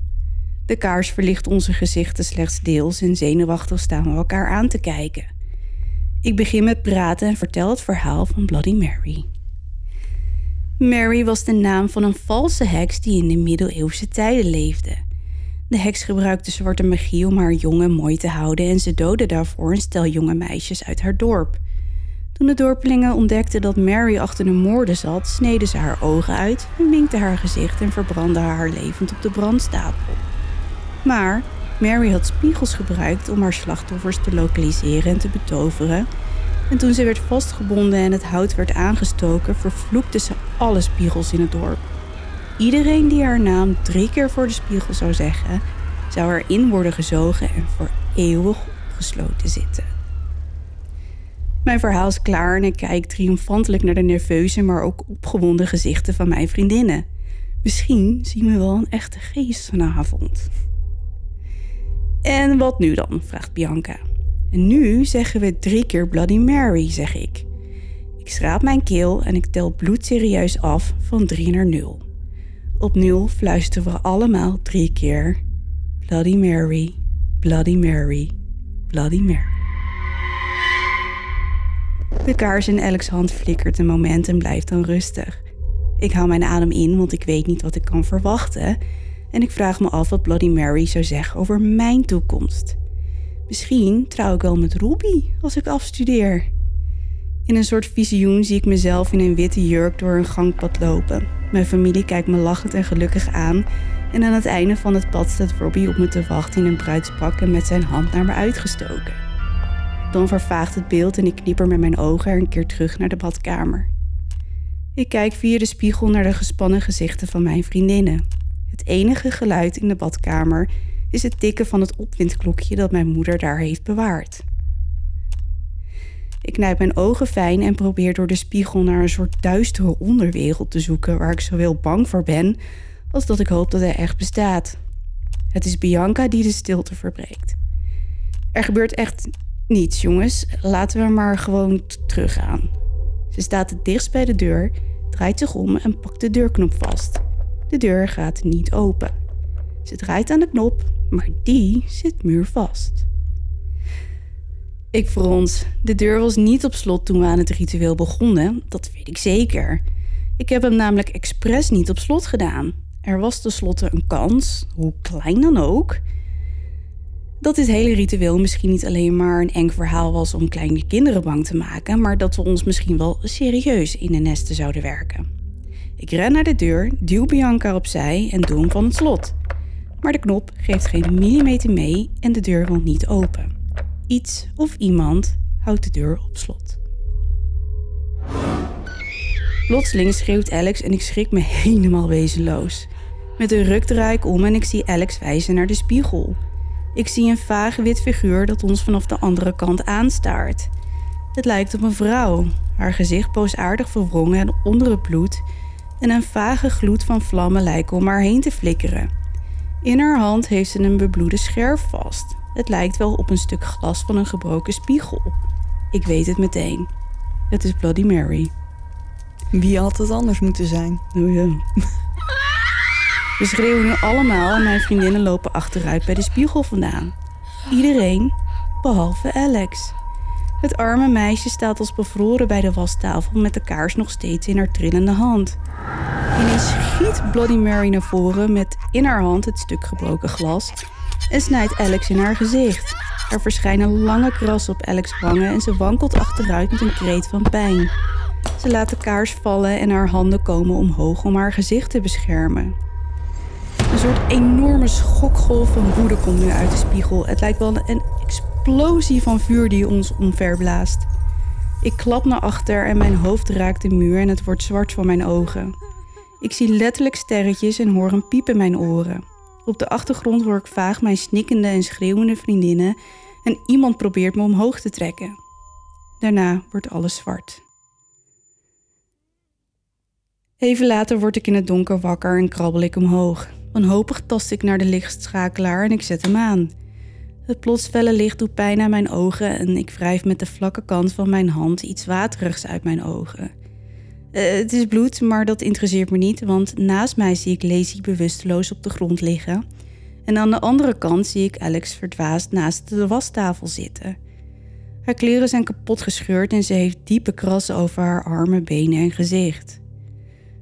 De kaars verlicht onze gezichten slechts deels en zenuwachtig staan we elkaar aan te kijken. Ik begin met praten en vertel het verhaal van Bloody Mary. Mary was de naam van een valse heks die in de middeleeuwse tijden leefde. De heks gebruikte zwarte magie om haar jongen mooi te houden en ze doodde daarvoor een stel jonge meisjes uit haar dorp. Toen de dorpelingen ontdekten dat Mary achter de moorden zat, sneden ze haar ogen uit, verminkten haar gezicht en verbrandden haar levend op de brandstapel. Maar Mary had spiegels gebruikt om haar slachtoffers te lokaliseren en te betoveren. En toen ze werd vastgebonden en het hout werd aangestoken, vervloekte ze alle spiegels in het dorp. Iedereen die haar naam drie keer voor de spiegel zou zeggen, zou erin worden gezogen en voor eeuwig gesloten zitten. Mijn verhaal is klaar en ik kijk triomfantelijk naar de nerveuze, maar ook opgewonden gezichten van mijn vriendinnen. Misschien zien we wel een echte geest vanavond. En wat nu dan? vraagt Bianca. En nu zeggen we drie keer Bloody Mary, zeg ik. Ik schraap mijn keel en ik tel bloedserieus af van drie naar nul. Op nul fluisteren we allemaal drie keer Bloody Mary, Bloody Mary, Bloody Mary. De kaars in Alex' hand flikkert een moment en blijft dan rustig. Ik hou mijn adem in, want ik weet niet wat ik kan verwachten. En ik vraag me af wat Bloody Mary zou zeggen over mijn toekomst. Misschien trouw ik wel met Ruby als ik afstudeer. In een soort visioen zie ik mezelf in een witte jurk door een gangpad lopen. Mijn familie kijkt me lachend en gelukkig aan. En aan het einde van het pad staat Robbie op me te wachten in een bruidspak en met zijn hand naar me uitgestoken. Dan vervaagt het beeld en ik knieper met mijn ogen er een keer terug naar de badkamer. Ik kijk via de spiegel naar de gespannen gezichten van mijn vriendinnen. Het enige geluid in de badkamer is het tikken van het opwindklokje dat mijn moeder daar heeft bewaard. Ik knijp mijn ogen fijn en probeer door de spiegel naar een soort duistere onderwereld te zoeken waar ik zowel bang voor ben als dat ik hoop dat hij echt bestaat. Het is Bianca die de stilte verbreekt. Er gebeurt echt niets, jongens. Laten we maar gewoon teruggaan. Ze staat het dichtst bij de deur, draait zich om en pakt de deurknop vast. De deur gaat niet open. Ze draait aan de knop, maar die zit muurvast. Ik frons. De deur was niet op slot toen we aan het ritueel begonnen. Dat weet ik zeker. Ik heb hem namelijk expres niet op slot gedaan. Er was tenslotte een kans, hoe klein dan ook, dat dit hele ritueel misschien niet alleen maar een eng verhaal was om kleine kinderen bang te maken, maar dat we ons misschien wel serieus in de nesten zouden werken. Ik ren naar de deur, duw Bianca opzij en doe hem van het slot. Maar de knop geeft geen millimeter mee en de deur wil niet open. Iets of iemand houdt de deur op slot. Plotseling schreeuwt Alex en ik schrik me helemaal wezenloos. Met een ruk draai ik om en ik zie Alex wijzen naar de spiegel. Ik zie een vage wit figuur dat ons vanaf de andere kant aanstaart. Het lijkt op een vrouw, haar gezicht boosaardig verwrongen en onder het bloed, en een vage gloed van vlammen lijken om haar heen te flikkeren. In haar hand heeft ze een bebloede scherf vast. Het lijkt wel op een stuk glas van een gebroken spiegel. Ik weet het meteen. Het is Bloody Mary. Wie had het anders moeten zijn? Oh ja. We schreeuwen nu allemaal en mijn vriendinnen lopen achteruit bij de spiegel vandaan. Iedereen, behalve Alex. Het arme meisje staat als bevroren bij de wastafel met de kaars nog steeds in haar trillende hand. Ineens schiet Bloody Mary naar voren met in haar hand het stuk gebroken glas en snijdt Alex in haar gezicht. Er verschijnen lange krassen op Alex' wangen en ze wankelt achteruit met een kreet van pijn. Ze laat de kaars vallen en haar handen komen omhoog om haar gezicht te beschermen. Een soort enorme schokgolf van woede komt nu uit de spiegel. Het lijkt wel een explosie van vuur die ons omverblaast. Ik klap naar achter en mijn hoofd raakt de muur en het wordt zwart voor mijn ogen. Ik zie letterlijk sterretjes en hoor een piep in mijn oren. Op de achtergrond hoor ik vaag mijn snikkende en schreeuwende vriendinnen en iemand probeert me omhoog te trekken. Daarna wordt alles zwart. Even later word ik in het donker wakker en krabbel ik omhoog. Wanhopig tast ik naar de lichtschakelaar en ik zet hem aan. Het plots felle licht doet pijn aan mijn ogen en ik wrijf met de vlakke kant van mijn hand iets waterigs uit mijn ogen. Uh, het is bloed, maar dat interesseert me niet, want naast mij zie ik Lacey bewusteloos op de grond liggen. En aan de andere kant zie ik Alex verdwaasd naast de wastafel zitten. Haar kleren zijn kapot gescheurd en ze heeft diepe krassen over haar armen, benen en gezicht.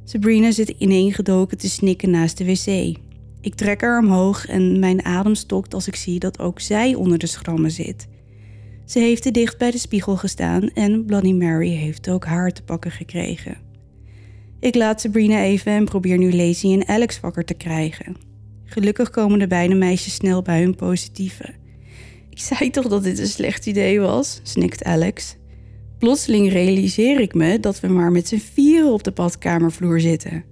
Sabrina zit ineengedoken te snikken naast de wc. Ik trek haar omhoog en mijn adem stokt als ik zie dat ook zij onder de schrammen zit. Ze heeft te dicht bij de spiegel gestaan en Bloody Mary heeft ook haar te pakken gekregen. Ik laat Sabrina even en probeer nu Lacey en Alex wakker te krijgen. Gelukkig komen de beide meisjes snel bij hun positieve. Ik zei toch dat dit een slecht idee was, snikt Alex. Plotseling realiseer ik me dat we maar met z'n vieren op de badkamervloer zitten.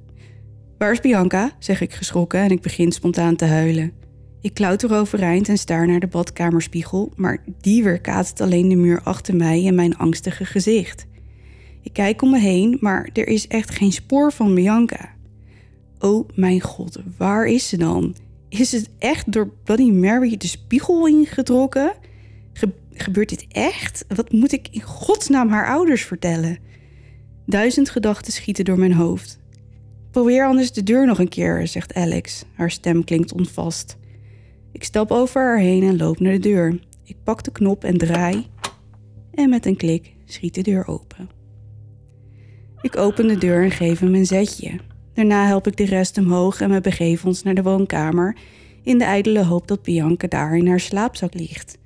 Waar is Bianca? zeg ik geschrokken en ik begin spontaan te huilen. Ik klauter overeind en staar naar de badkamerspiegel, maar die weerkaatst alleen de muur achter mij en mijn angstige gezicht. Ik kijk om me heen, maar er is echt geen spoor van Bianca. Oh mijn god, waar is ze dan? Is het echt door Bloody Mary de spiegel ingetrokken? gebeurt dit echt? Wat moet ik in godsnaam haar ouders vertellen? Duizend gedachten schieten door mijn hoofd. Probeer anders de deur nog een keer, zegt Alex. Haar stem klinkt onvast. Ik stap over haar heen en loop naar de deur. Ik pak de knop en draai. En met een klik schiet de deur open. Ik open de deur en geef hem een zetje. Daarna help ik de rest omhoog en we begeven ons naar de woonkamer in de ijdele hoop dat Bianca daar in haar slaapzak ligt.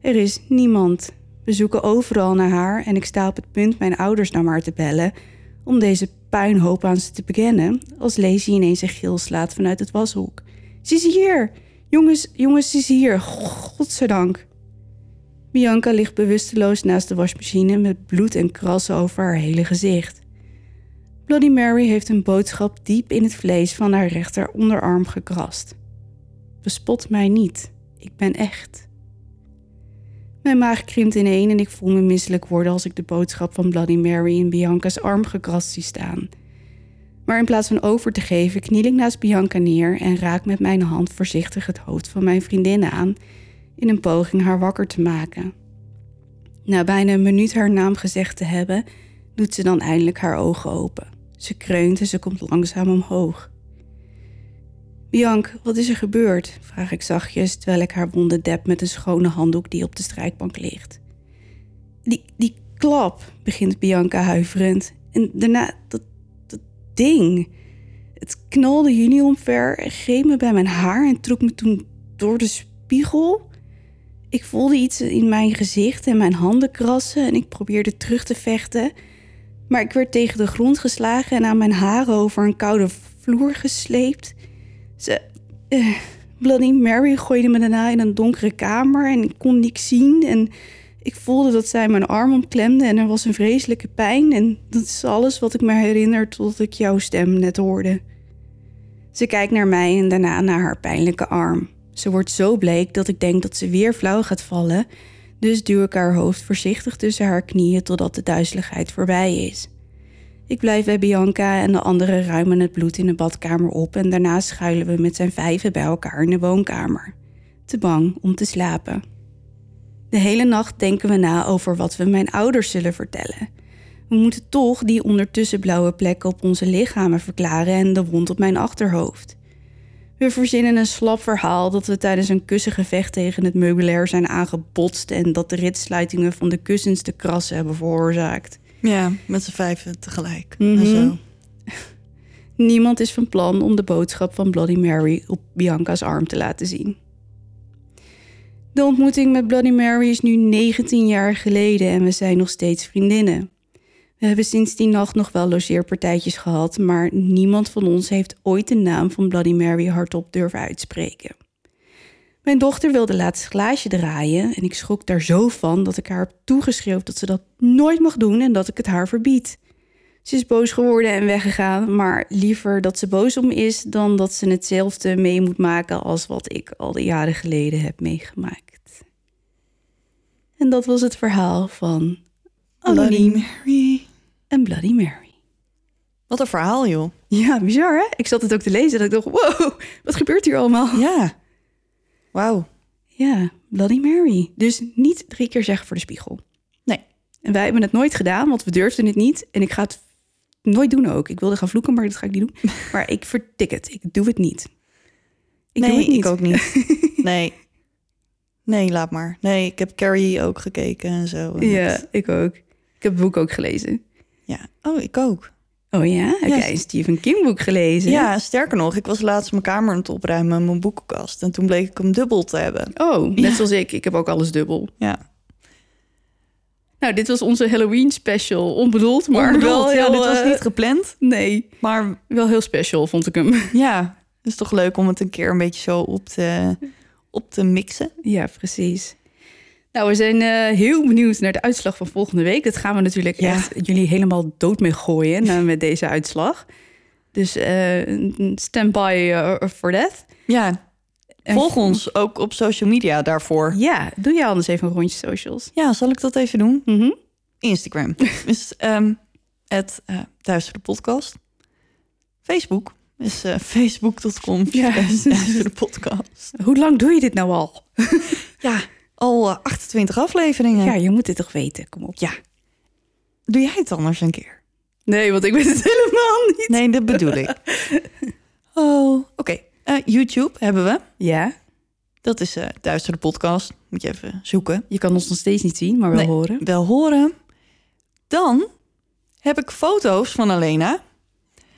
Er is niemand. We zoeken overal naar haar en ik sta op het punt mijn ouders naar maar te bellen om deze puinhoop aan ze te bekennen als Lacey ineens een gil slaat vanuit het washoek. Ze is hier! Jongens, jongens, ze is hier. Godzijdank. Bianca ligt bewusteloos naast de wasmachine met bloed en krassen over haar hele gezicht. Bloody Mary heeft een boodschap diep in het vlees van haar rechter onderarm gekrast. Bespot mij niet, ik ben echt. Mijn maag krimpt ineen en ik voel me misselijk worden als ik de boodschap van Bloody Mary in Bianca's arm gekrast zie staan. Maar in plaats van over te geven, kniel ik naast Bianca neer en raak met mijn hand voorzichtig het hoofd van mijn vriendin aan in een poging haar wakker te maken. Na bijna een minuut haar naam gezegd te hebben, doet ze dan eindelijk haar ogen open. Ze kreunt en ze komt langzaam omhoog. Bianca, wat is er gebeurd? Vraag ik zachtjes terwijl ik haar wonden dep met een schone handdoek die op de strijkbank ligt. Die, die klap, begint Bianca huiverend. En daarna dat, dat ding. Het knalde jullie omver, greep me bij mijn haar en trok me toen door de spiegel. Ik voelde iets in mijn gezicht en mijn handen krassen en ik probeerde terug te vechten. Maar ik werd tegen de grond geslagen en aan mijn haren over een koude vloer gesleept. Ze, eh, Bloody Mary gooide me daarna in een donkere kamer en ik kon niks zien. En ik voelde dat zij mijn arm omklemde en er was een vreselijke pijn. En dat is alles wat ik me herinner tot ik jouw stem net hoorde. Ze kijkt naar mij en daarna naar haar pijnlijke arm. Ze wordt zo bleek dat ik denk dat ze weer flauw gaat vallen. Dus duw ik haar hoofd voorzichtig tussen haar knieën totdat de duizeligheid voorbij is. Ik blijf bij Bianca en de anderen ruimen het bloed in de badkamer op en daarna schuilen we met zijn vijven bij elkaar in de woonkamer. Te bang om te slapen. De hele nacht denken we na over wat we mijn ouders zullen vertellen. We moeten toch die ondertussen blauwe plekken op onze lichamen verklaren en de wond op mijn achterhoofd. We verzinnen een slap verhaal dat we tijdens een kussengevecht tegen het meubilair zijn aangebotst en dat de ritsluitingen van de kussens de krassen hebben veroorzaakt. Ja, met z'n vijven tegelijk. Mhm. En zo. Niemand is van plan om de boodschap van Bloody Mary op Bianca's arm te laten zien. De ontmoeting met Bloody Mary is nu 19 jaar geleden en we zijn nog steeds vriendinnen. We hebben sinds die nacht nog wel logeerpartijtjes gehad, maar niemand van ons heeft ooit de naam van Bloody Mary hardop durven uitspreken. Mijn dochter wilde laatst glaasje draaien en ik schrok daar zo van dat ik haar heb toegeschreeuwd dat ze dat nooit mag doen en dat ik het haar verbied. Ze is boos geworden en weggegaan, maar liever dat ze boos om is dan dat ze hetzelfde mee moet maken als wat ik al de jaren geleden heb meegemaakt. En dat was het verhaal van Bloody Anoniem Mary. en Bloody Mary. Wat een verhaal, joh. Ja, bizar hè? Ik zat het ook te lezen en ik dacht, wow, wat gebeurt hier allemaal? Ja. Wauw. Ja, Bloody Mary. Dus niet drie keer zeggen voor de spiegel. Nee. En wij hebben het nooit gedaan, want we durfden het niet. En ik ga het nooit doen ook. Ik wilde gaan vloeken, maar dat ga ik niet doen. Maar ik vertik het. Ik doe het niet. Ik nee, doe het niet. ik ook niet. nee. Nee, laat maar. Nee, ik heb Carrie ook gekeken en zo. En Ja, dat- ik ook. Ik heb het boek ook gelezen. ja. Oh, ik ook. Oh ja? Heb Ja. jij een Stephen King boek gelezen? Ja, sterker nog, ik was laatst mijn kamer aan het opruimen mijn boekenkast. En toen bleek ik hem dubbel te hebben. Oh, net Ja. zoals ik. Ik heb ook alles dubbel. Ja. Nou, dit was onze Halloween special. Onbedoeld, maar Onbedoeld, wel ja, heel... dit was eh, niet gepland. Nee, Maar wel heel special vond ik hem. ja, het is toch leuk om het een keer een beetje zo op te, op te mixen. Ja, precies. Nou, we zijn eh, heel benieuwd naar de uitslag van volgende week. Dat gaan we natuurlijk Ja. echt jullie helemaal dood mee gooien nou, met deze uitslag. Dus eh stand by eh, for that. Ja, volg ons ook op social media daarvoor. Ja, doe jij anders even een rondje socials. Ja, zal ik dat even doen? Mhm. Instagram is ehm het eh Duistere Podcast. Facebook is eh, facebook.com Ja. Duistere Podcast. Hoe lang doe je dit nou al? Ja, al eh, 28 afleveringen. Ja, je moet dit toch weten. Kom op. Ja. Doe jij het anders een keer? Nee, want ik weet het helemaal niet. Nee, dat bedoel ik. Oh, oké. Eh, YouTube hebben we. Ja, Dat is eh Duistere Podcast. Moet je even zoeken. je kan ons nog steeds niet zien, maar wel Nee. horen. Wel horen. Dan heb ik foto's van Alena.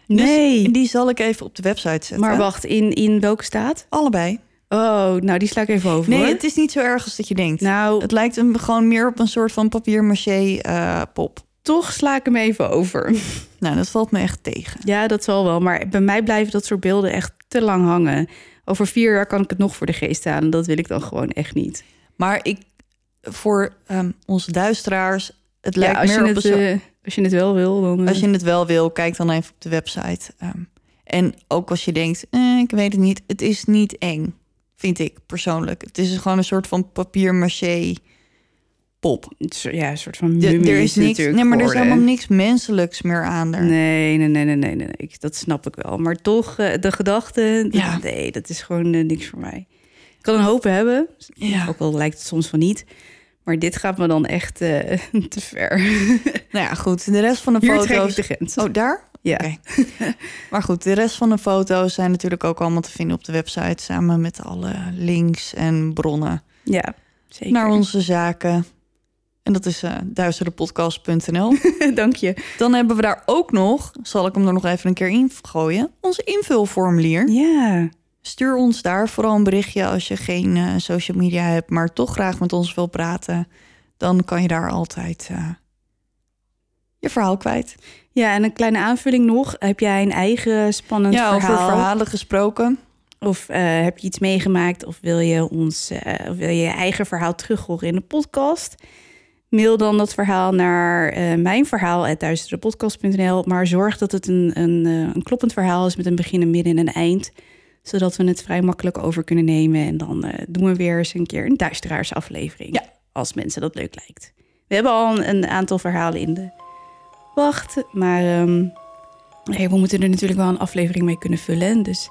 Dus Nee, die zal ik even op de website zetten. maar wacht, in, in welke staat? Allebei. Oh, nou die sla ik even over Nee, hoor. het is niet zo erg als dat je denkt. Nou, Het lijkt hem gewoon meer op een soort van papier-maché eh, pop. toch sla ik hem even over. Nou, dat valt me echt tegen. Ja, dat zal wel. Maar bij mij blijven dat soort beelden echt te lang hangen. Over vier jaar kan ik het nog voor de geest halen. Dat wil ik dan gewoon echt niet. Maar ik, voor ehm, onze duisteraars, het lijkt ja, als, je meer op het, een eh, als je het wel wil, dan... eh, Als je het wel wil, kijk dan even op de website. Ehm, en ook als je denkt, eh, ik weet het niet, het is niet eng, vind ik persoonlijk. Het is gewoon een soort van papier-maché pop. ja, een soort van mummie er is niks, natuurlijk nee, maar er is helemaal niks menselijks meer aan. Nee, nee, nee, nee, nee, nee. Ik, dat snap ik wel. Maar toch, eh, de gedachte, Ja. nee, dat is gewoon eh, niks voor mij. Ik kan een hoop hebben, Ja. ook al lijkt het soms van niet. Maar dit gaat me dan echt eh, te ver. Nou ja, goed. De rest van de Hier foto's. de grens. Oh, daar? Ja. Maar goed, de rest van de foto's zijn natuurlijk ook allemaal te vinden op de website. Samen met alle links en bronnen Ja, zeker. naar onze zaken. En dat is duisterdepodcast.nl. Dank je. Dan hebben we daar ook nog, zal ik hem er nog even een keer in gooien, ons invulformulier. Ja, Stuur ons daar vooral een berichtje als je geen eh, social media hebt, maar toch graag met ons wil praten. Dan kan je daar altijd eh, je verhaal kwijt. ja, en een kleine aanvulling nog. Heb jij een eigen spannend ja, verhaal? over verhalen gesproken. Of eh, heb je iets meegemaakt? Of wil je ons eh, of wil je, je eigen verhaal terug horen in de podcast? Mail dan dat verhaal naar eh, mijn verhaal. Maar zorg dat het een, een, eh, een kloppend verhaal is met een begin, een midden en een eind. Zodat we het vrij makkelijk over kunnen nemen. En dan doen we weer eens een keer een duisteraarsaflevering. Ja. Als mensen dat leuk lijkt. We hebben al een, een aantal verhalen in de wacht. Maar ehm, nee, we moeten er natuurlijk wel een aflevering mee kunnen vullen. Dus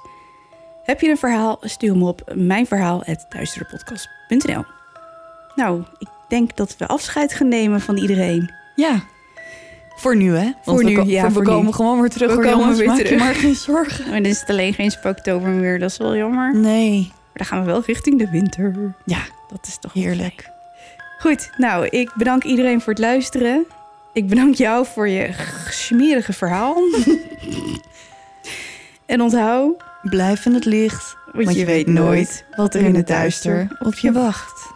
heb je een verhaal, stuur hem op mijnverhaal.duisterdepodcast.nl Nou, ik denk dat we afscheid gaan nemen van iedereen. Ja. Voor nu, hè? Want Voor we nu, ko- ja, we voor komen nu. gewoon weer terug. We hoor, komen jongens. weer Maak je terug. maar geen zorgen. Maar dit is alleen geen spooktober meer, dat is wel jammer. Nee. Maar dan gaan we wel richting de winter. Ja, Dat is toch heerlijk. Goed, nou, ik bedank iedereen voor het luisteren. Ik bedank jou voor je smerige verhaal. en onthoud, Blijf in het licht, want, want je weet nooit wat er in het duister op je wacht.